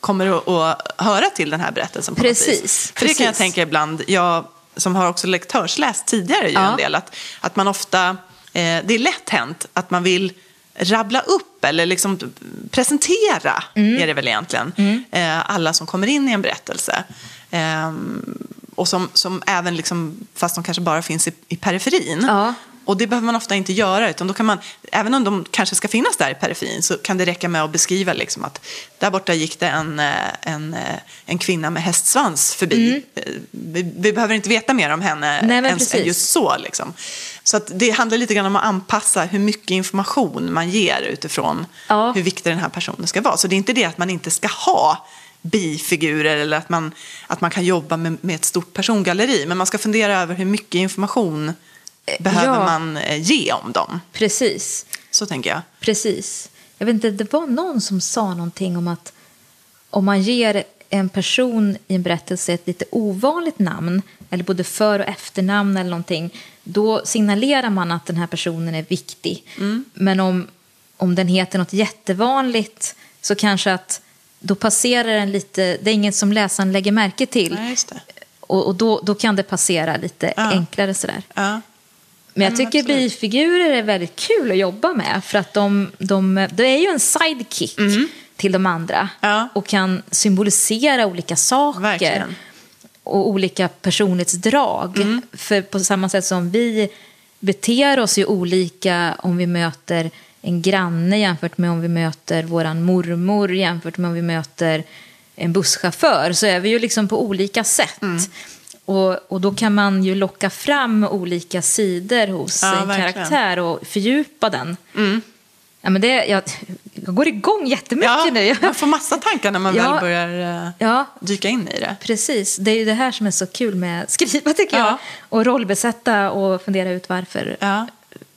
kommer att, att höra till den här berättelsen på något Precis, vis. För det kan jag precis. tänka ibland, jag som har också lektörsläst tidigare ju Ja. en del, att, att man ofta, eh, det är lätt hänt att man vill rabbla upp eller liksom presentera, Mm. är det väl egentligen, eh, alla som kommer in i en berättelse. Ehm, och som, som även, liksom, fast de kanske bara finns i, i periferin. Ja. Och det behöver man ofta inte göra, utan då kan man, även om de kanske ska finnas där i periferin, så kan det räcka med att beskriva liksom att där borta gick det en, eh, en, eh, en kvinna med hästsvans förbi. Eh, Vi, vi behöver inte veta mer om henne Mm. Nej, än, än just så. Liksom. Så att det handlar lite grann om att anpassa hur mycket information man ger utifrån Ja. hur viktig den här personen ska vara. Så det är inte det att man inte ska ha bifigurer eller att man, att man kan jobba med, med ett stort persongalleri. Men man ska fundera över hur mycket information behöver ja. man eh, ge om dem. Precis. Så tänker jag. Precis. Jag vet inte, det var någon som sa någonting om att om man ger en person i en berättelse ett lite ovanligt namn, eller både för och efternamn eller någonting, då signalerar man att den här personen är viktig. Men om, om den heter något jättevanligt så kanske att då passerar den lite, det är inget som läsaren lägger märke till. Nej. Och, och då, då kan det passera lite Ja. enklare sådär. Ja. Men jag tycker absolut. bifigurer är väldigt kul att jobba med. För att de, de, det är ju en sidekick till de andra. Mm. Ja. Och kan symbolisera olika saker. Verkligen. Och olika personlighetsdrag. Mm. För på samma sätt som vi beter oss ju olika om vi möter en granne jämfört med om vi möter våran mormor jämfört med om vi möter en busschaufför så är vi ju liksom på olika sätt. Mm. Och, och då kan man ju locka fram olika sidor hos Ja, en verkligen. karaktär och fördjupa den. Ja, men det, jag, jag går igång jättemycket Ja, nu. man får massa tankar när man Ja. väl börjar eh, Ja, dyka in i det. precis. Det är ju det här som är så kul med att skriva tycker Ja. jag. Och rollbesätta och fundera ut varför.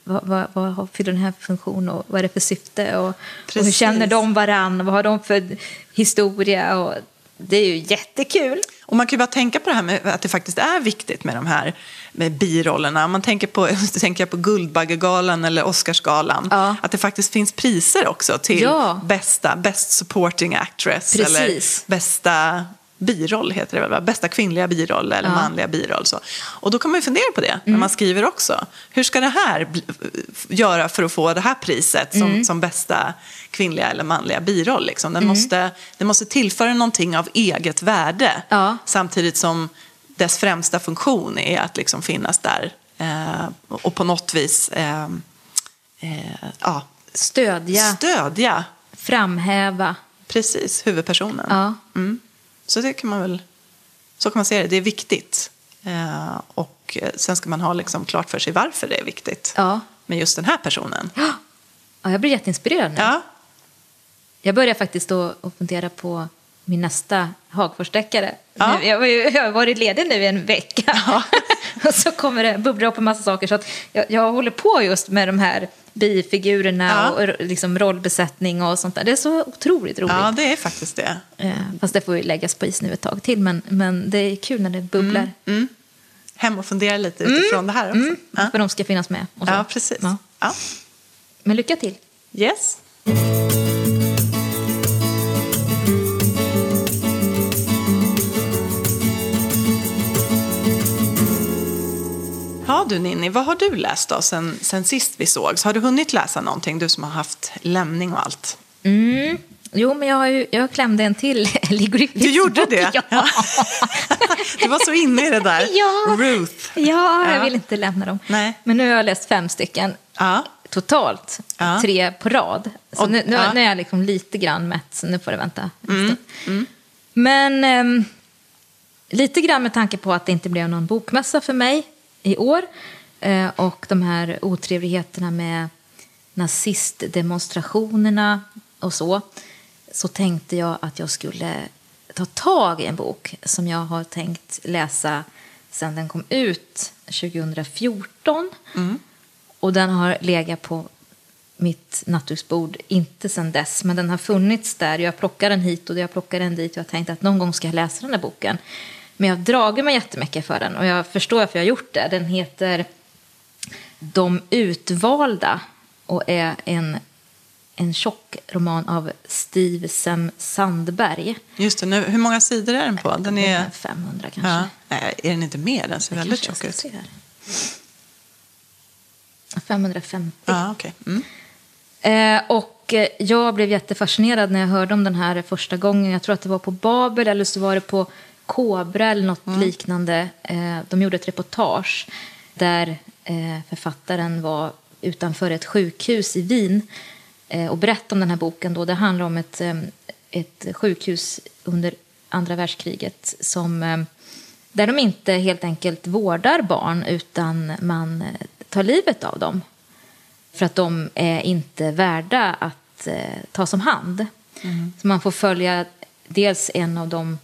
Vad, vad, vad fyller den här funktion och vad är det för syfte? Och, och hur känner de varann? Vad har de för historia? Och Det är ju jättekul. Och man kan ju bara tänka på det här med att det faktiskt är viktigt med de här med birollerna. Man tänker på, tänker jag på Guldbaggegalan eller Oscarsgalan. Ja. Att det faktiskt finns priser också till Ja. bästa, Best supporting actress. Precis. Eller bästa biroll heter det väl, bästa kvinnliga biroll eller Ja. Mm. manliga biroll. Så. Och då kan man ju fundera på det när man skriver också. Hur ska det här göra för att få det här priset som, Mm. som bästa kvinnliga eller manliga biroll? Liksom? Den, Mm. måste, den måste tillföra någonting av eget värde Ja. samtidigt som dess främsta funktion är att liksom finnas där eh, och på något vis eh, eh, ja, Stödja, stödja framhäva. precis huvudpersonen. Ja. Mm. Så det kan man väl, så kan man se det, det är viktigt. Eh, och eh, sen ska man ha liksom klart för sig varför det är viktigt Ja. med just den här personen. ja, jag blir jätteinspirerad nu. Ja, Jag börjar faktiskt då att fundera på min nästa Hagforsdeckare. Ja. Jag, var ju- jag har varit ledig nu i en vecka. Ja. och så kommer det bubbla upp en massa saker. Så att jag, jag håller på just med de här bifigurerna Ja. och liksom rollbesättning och sånt där. Det är så otroligt roligt. ja, det är faktiskt det. Eh, fast det får ju läggas på is nu ett tag till. Men, men det är kul när det bubblar. Mm. Hem och fundera lite utifrån det här också. Mm, Ja. För de ska finnas med. Ja, precis. Ja. Men lycka till. Yes. Du Ninni, vad har du läst då sen, sen sist vi sågs? Har du hunnit läsa någonting, du som har haft lämning och allt? Mm. Jo, men jag, har ju, jag klämde en till Ellie Griffiths Du gjorde det? Ja. Du var så inne i det där. Ja. Ruth. Ja, jag Ja. vill inte lämna dem. Nej. Men nu har jag läst fem stycken Ja. totalt. Tre på rad. Så Och- nu, nu, nu är jag liksom lite grann mätt, så nu får det vänta. en stund. Men ehm, lite grann med tanke på att det inte blev någon bokmässa för mig i år eh, och de här otrevligheterna med nazistdemonstrationerna och så, så tänkte jag att jag skulle ta tag i en bok som jag har tänkt läsa sedan den kom ut 2014. Och den har legat på mitt nattduksbord, inte sedan dess, men den har funnits där. Jag plockar den hit och jag plockar den dit och jag har tänkt att någon gång ska jag läsa den här boken. Men jag har dragit mig jättemycket för den och jag förstår varför jag har gjort det. Den heter De utvalda och är en, en tjock roman av Steve Sem Sandberg. Just det, nu, hur många sidor är den på? Den Den är... är 500 kanske. Ja. Nej, är den inte mer? Den ser väldigt Kanske tjock ut. se här. 550. Ja, okej. Mm. Eh, och eh, jag blev jättefascinerad när jag hörde om den här första gången. Jag tror att det var på Babel eller så var det på Kobra eller något liknande. Eh, de gjorde ett reportage där eh, författaren var utanför ett sjukhus i Wien eh, och berättade om den här boken. Då. Det handlar om ett, ett sjukhus under andra världskriget som, där de inte helt enkelt vårdar barn utan man tar livet av dem. För att de är inte värda att eh, tas om hand. Så man får följa dels en av de,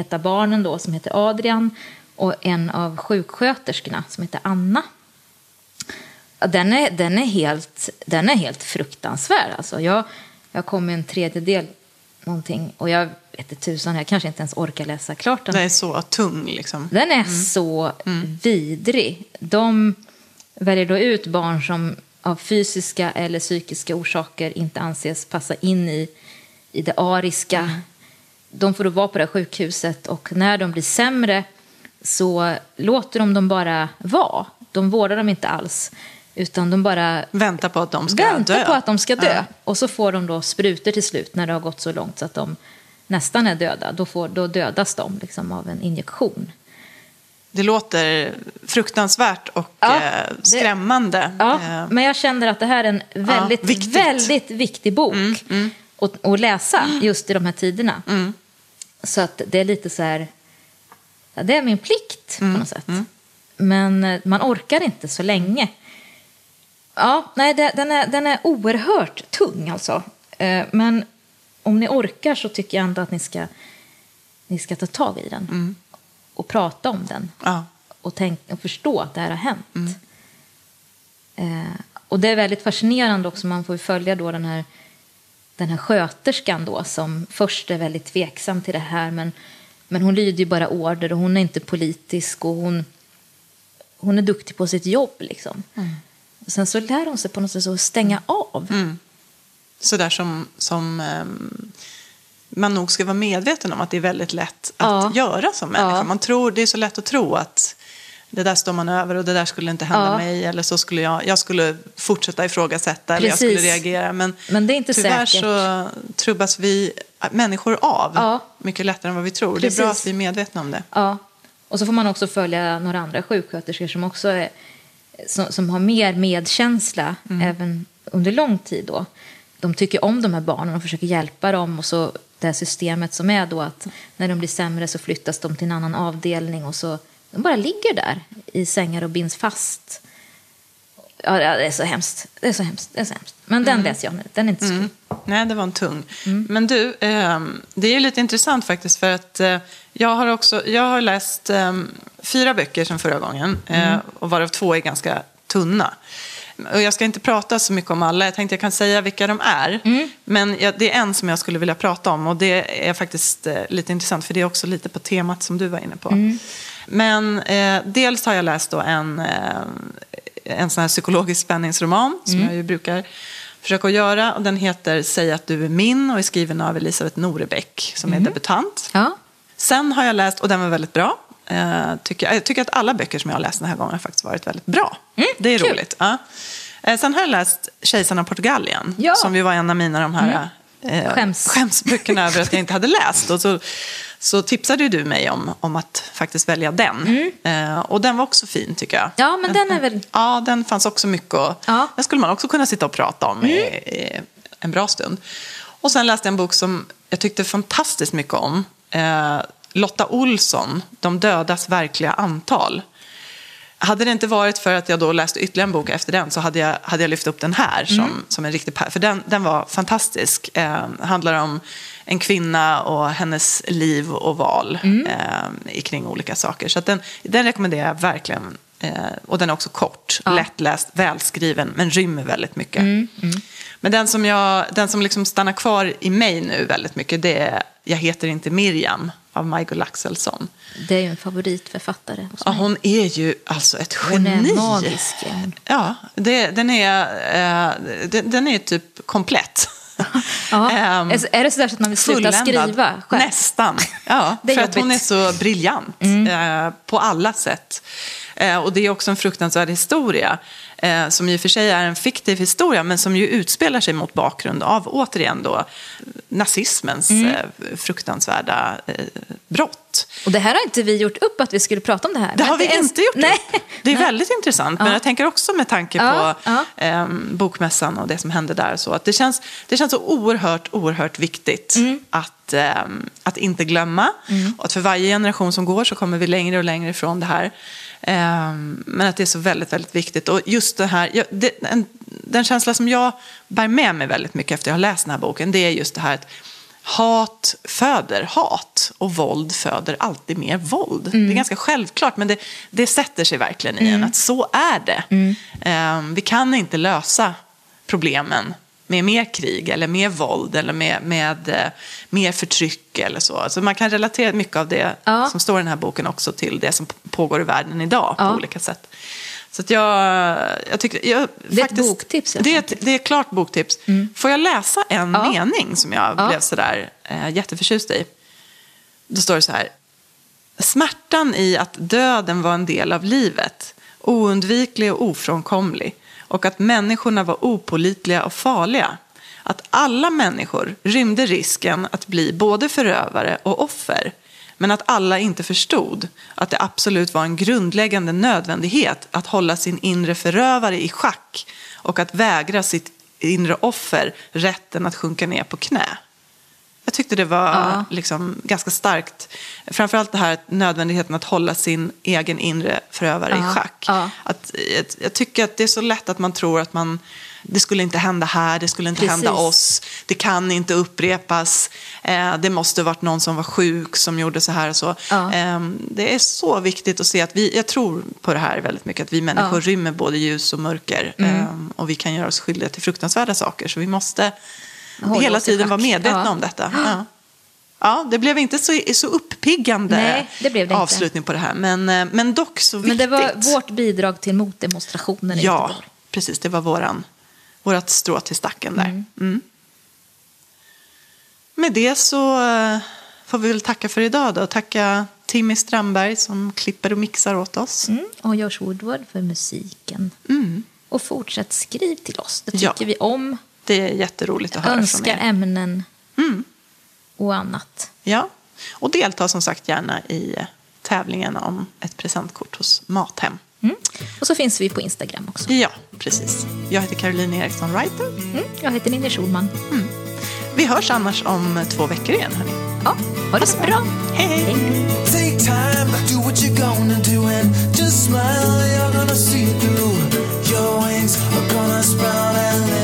ett av barnen då som heter Adrian och en av sjuksköterskorna som heter Anna. Den är, den är, helt, den är helt fruktansvärd. Alltså jag, jag kom med en tredjedel någonting och jag vet inte tusan, jag kanske inte ens orkar läsa klart den. Den är så tung liksom. Den är så vidrig. De väljer då ut barn som av fysiska eller psykiska orsaker inte anses passa in i, i det ariska. De får då vara på det här sjukhuset och när de blir sämre så låter de dem bara vara. De vårdar dem inte alls. Utan de bara Vänta på att de ska väntar dö. på att de ska dö. Ja. Och så får de då sprutor till slut när det har gått så långt så att de nästan är döda. Då, får, då dödas de liksom av en injektion. Det låter fruktansvärt och Ja, eh, det- skrämmande. Ja, Eh, men jag känner att det här är en väldigt. Mm, väldigt viktig bok Att, att läsa just i de här tiderna. Så att det är lite så här, ja, det är min plikt Mm, på något sätt. Men eh, man orkar inte så länge. Ja, nej, det, den, är, den är oerhört tung alltså. Eh, Men om ni orkar så tycker jag ändå att ni ska, ni ska ta tag i den. Mm. Och prata om den ja. och, tänk, och förstå att det här har hänt. Eh, och det är väldigt fascinerande också, man får ju följa då den här den här sköterskan då som först är väldigt tveksam till det här men, men hon lyder ju bara order och hon är inte politisk och hon, hon är duktig på sitt jobb liksom. Mm. Sen så lär hon sig på något sätt att stänga av. Mm. Sådär som, som um, man nog ska vara medveten om att det är väldigt lätt att ja. göra som människa. Ja. Man tror, det är så lätt att tro att det där står man över och det där skulle inte hända ja. mig. Eller så skulle jag, jag skulle fortsätta ifrågasätta eller jag skulle reagera. Men, Men det är inte tyvärr säkert. så trubbas vi människor av ja. mycket lättare än vad vi tror. Precis. Det är bra att vi är medvetna om det. Ja. Och så får man också följa några andra sjuksköterskor som också är, som, som har mer medkänsla mm. även under lång tid. Då. De tycker om de här barnen och försöker hjälpa dem. Och så det här systemet som är då att när de blir sämre så flyttas de till en annan avdelning och så de bara ligger där i sängar och binds fast. Ja, det är så hemskt. Det är så hemskt. Det är så hemskt. Men den mm. läser jag nu. Den är inte så mm. Nej, det var en tung. Mm. Men du, eh, det är lite intressant faktiskt för att eh, jag har också jag har läst eh, fyra böcker som förra gången eh, mm. och varav två är ganska tunna. Och jag ska inte prata så mycket om alla, jag tänkte jag kan säga vilka de är. Mm. Men jag, det är en som jag skulle vilja prata om och det är faktiskt eh, lite intressant för det är också lite på temat som du var inne på. Mm. Men eh, dels har jag läst då en, eh, en sån här psykologisk spänningsroman som mm. jag ju brukar försöka att göra. Och den heter Säg att du är min och är skriven av Elisabeth Norebäck som mm. är debutant. Ja. Sen har jag läst, och den var väldigt bra, eh, tycker, jag tycker att alla böcker som jag har läst den här gången har faktiskt varit väldigt bra. Mm, det är kul. roligt. Ja. Eh, sen har jag läst Kejsarna av Portugalien, ja. som ju var en av mina de här mm. eh, Skäms. skämsböckerna över att jag inte hade läst. Och så så tipsade du mig om, om att faktiskt välja den. Mm. Eh, och den var också fin tycker jag. Ja, men den är väl... Ja, den fanns också mycket och ja. den skulle man också kunna sitta och prata om mm. i, i, en bra stund. Och sen läste jag en bok som jag tyckte fantastiskt mycket om. Eh, Lotta Olsson, De dödas verkliga antal. Hade det inte varit för att jag då läste ytterligare en bok efter den så hade jag, hade jag lyft upp den här som, mm. som en riktig För den, den var fantastisk. Eh, handlar om en kvinna och hennes liv och val mm. eh, kring olika saker. Så den, den rekommenderar jag verkligen. Eh, och den är också kort, ja. lättläst, välskriven, men rymmer väldigt mycket. Mm. Mm. Men den som, jag, den som liksom stannar kvar i mig nu väldigt mycket, det är Jag heter inte Miriam av Michael Axelsson. Det är ju en favoritförfattare hos mig. Ja, hon är ju alltså ett geni. Hon är magisk. Ja, det, den, är, eh, den, den är typ komplett. Ja. Um, är det så att man vill sluta skriva själv? Nästan. Ja, för att hon är så briljant mm. eh, på alla sätt. Eh, och det är också en fruktansvärd historia eh, som i och för sig är en fiktiv historia men som ju utspelar sig mot bakgrund av, återigen då, nazismens mm. eh, fruktansvärda eh, brott. Och det här har inte vi gjort upp att vi skulle prata om det här. Det har vi det inte gjort Nej. upp. Det är Nej. väldigt intressant, ja. men jag tänker också med tanke på ja. Eh, bokmässan och det som hände där. Så att det, känns, det känns så oerhört, oerhört viktigt mm. att, eh, att inte glömma. Mm. Och att för varje generation som går så kommer vi längre och längre ifrån det här. Ehm, men att det är så väldigt, väldigt viktigt. Och just det här, den känsla som jag bär med mig väldigt mycket efter att jag har läst den här boken, det är just det här att hat föder hat och våld föder alltid mer våld. Mm. Det är mm. ganska självklart, men det, det sätter sig verkligen i mm. en att så är det. Mm. Ehm, vi kan inte lösa problemen med mer krig eller mer våld eller med, med uh, mer förtryck eller så. Alltså man kan relatera mycket av det ja. som står i den här boken också till det som pågår i världen idag ja. på olika sätt. Så att jag, jag tycker, jag, det är faktiskt, ett boktips. Det är, ett, det är ett klart boktips. Mm. Får jag läsa en ja. mening som jag ja. blev sådär uh, jätteförtjust i? Då står det så här. Smärtan i att döden var en del av livet, oundviklig och ofrånkomlig och att människorna var opolitliga och farliga. Att alla människor rymde risken att bli både förövare och offer. Men att alla inte förstod att det absolut var en grundläggande nödvändighet att hålla sin inre förövare i schack och att vägra sitt inre offer rätten att sjunka ner på knä. Jag tyckte det var ja. liksom ganska starkt. Framförallt det här nödvändigheten att hålla sin egen inre förövare ja. i schack. Ja. Att, jag, jag, tycker att det är så lätt att man tror att man, det skulle inte hända här, det skulle inte Precis. hända oss, det kan inte upprepas, eh, det måste varit någon som var sjuk som gjorde så här och så. Eh, det är så viktigt att se att vi, jag tror på det här väldigt mycket, att vi människor rymmer både ljus och mörker. Mm. Eh, och vi kan göra oss skyldiga till fruktansvärda saker, så vi måste Hålla hela tiden var schack. medvetna Ja. om detta. Ja. Ja, det blev inte så, så uppiggande Nej, det blev det inte. avslutning på det här, men, eh, men dock så viktigt. Men det var vårt bidrag till motdemonstrationen i Ja, Göteborg. precis. Det var våran, vårat strå till stacken där. Mm. Med det så eh, får vi väl tacka för idag då. Tacka Timmy Strandberg som klipper och mixar åt oss. Mm. Och Josh Woodward för musiken. Och fortsätt skriv till oss, det tycker Mm. Ja. vi om. Det är jätteroligt att höra från Önska er. ämnen och annat. Ja, och delta som sagt gärna i tävlingen om ett presentkort hos Mathem. Mm. Och så finns vi på Instagram också. Ja, precis. Jag heter Caroline Eriksson Reiter. Mm. Jag heter Ninni Schulman. Vi hörs annars om två veckor igen. Hörni. Ja, ha det så bra. Hej, hej! Take time, do what you're gonna do and just smile, you're gonna see it through. Your wings are gonna sprout and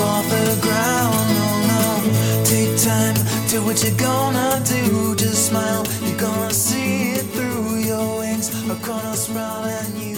off the ground. No, no. Take time, do what you're gonna do. Just smile, you're gonna see it through. Your wings I'm gonna smile, and you.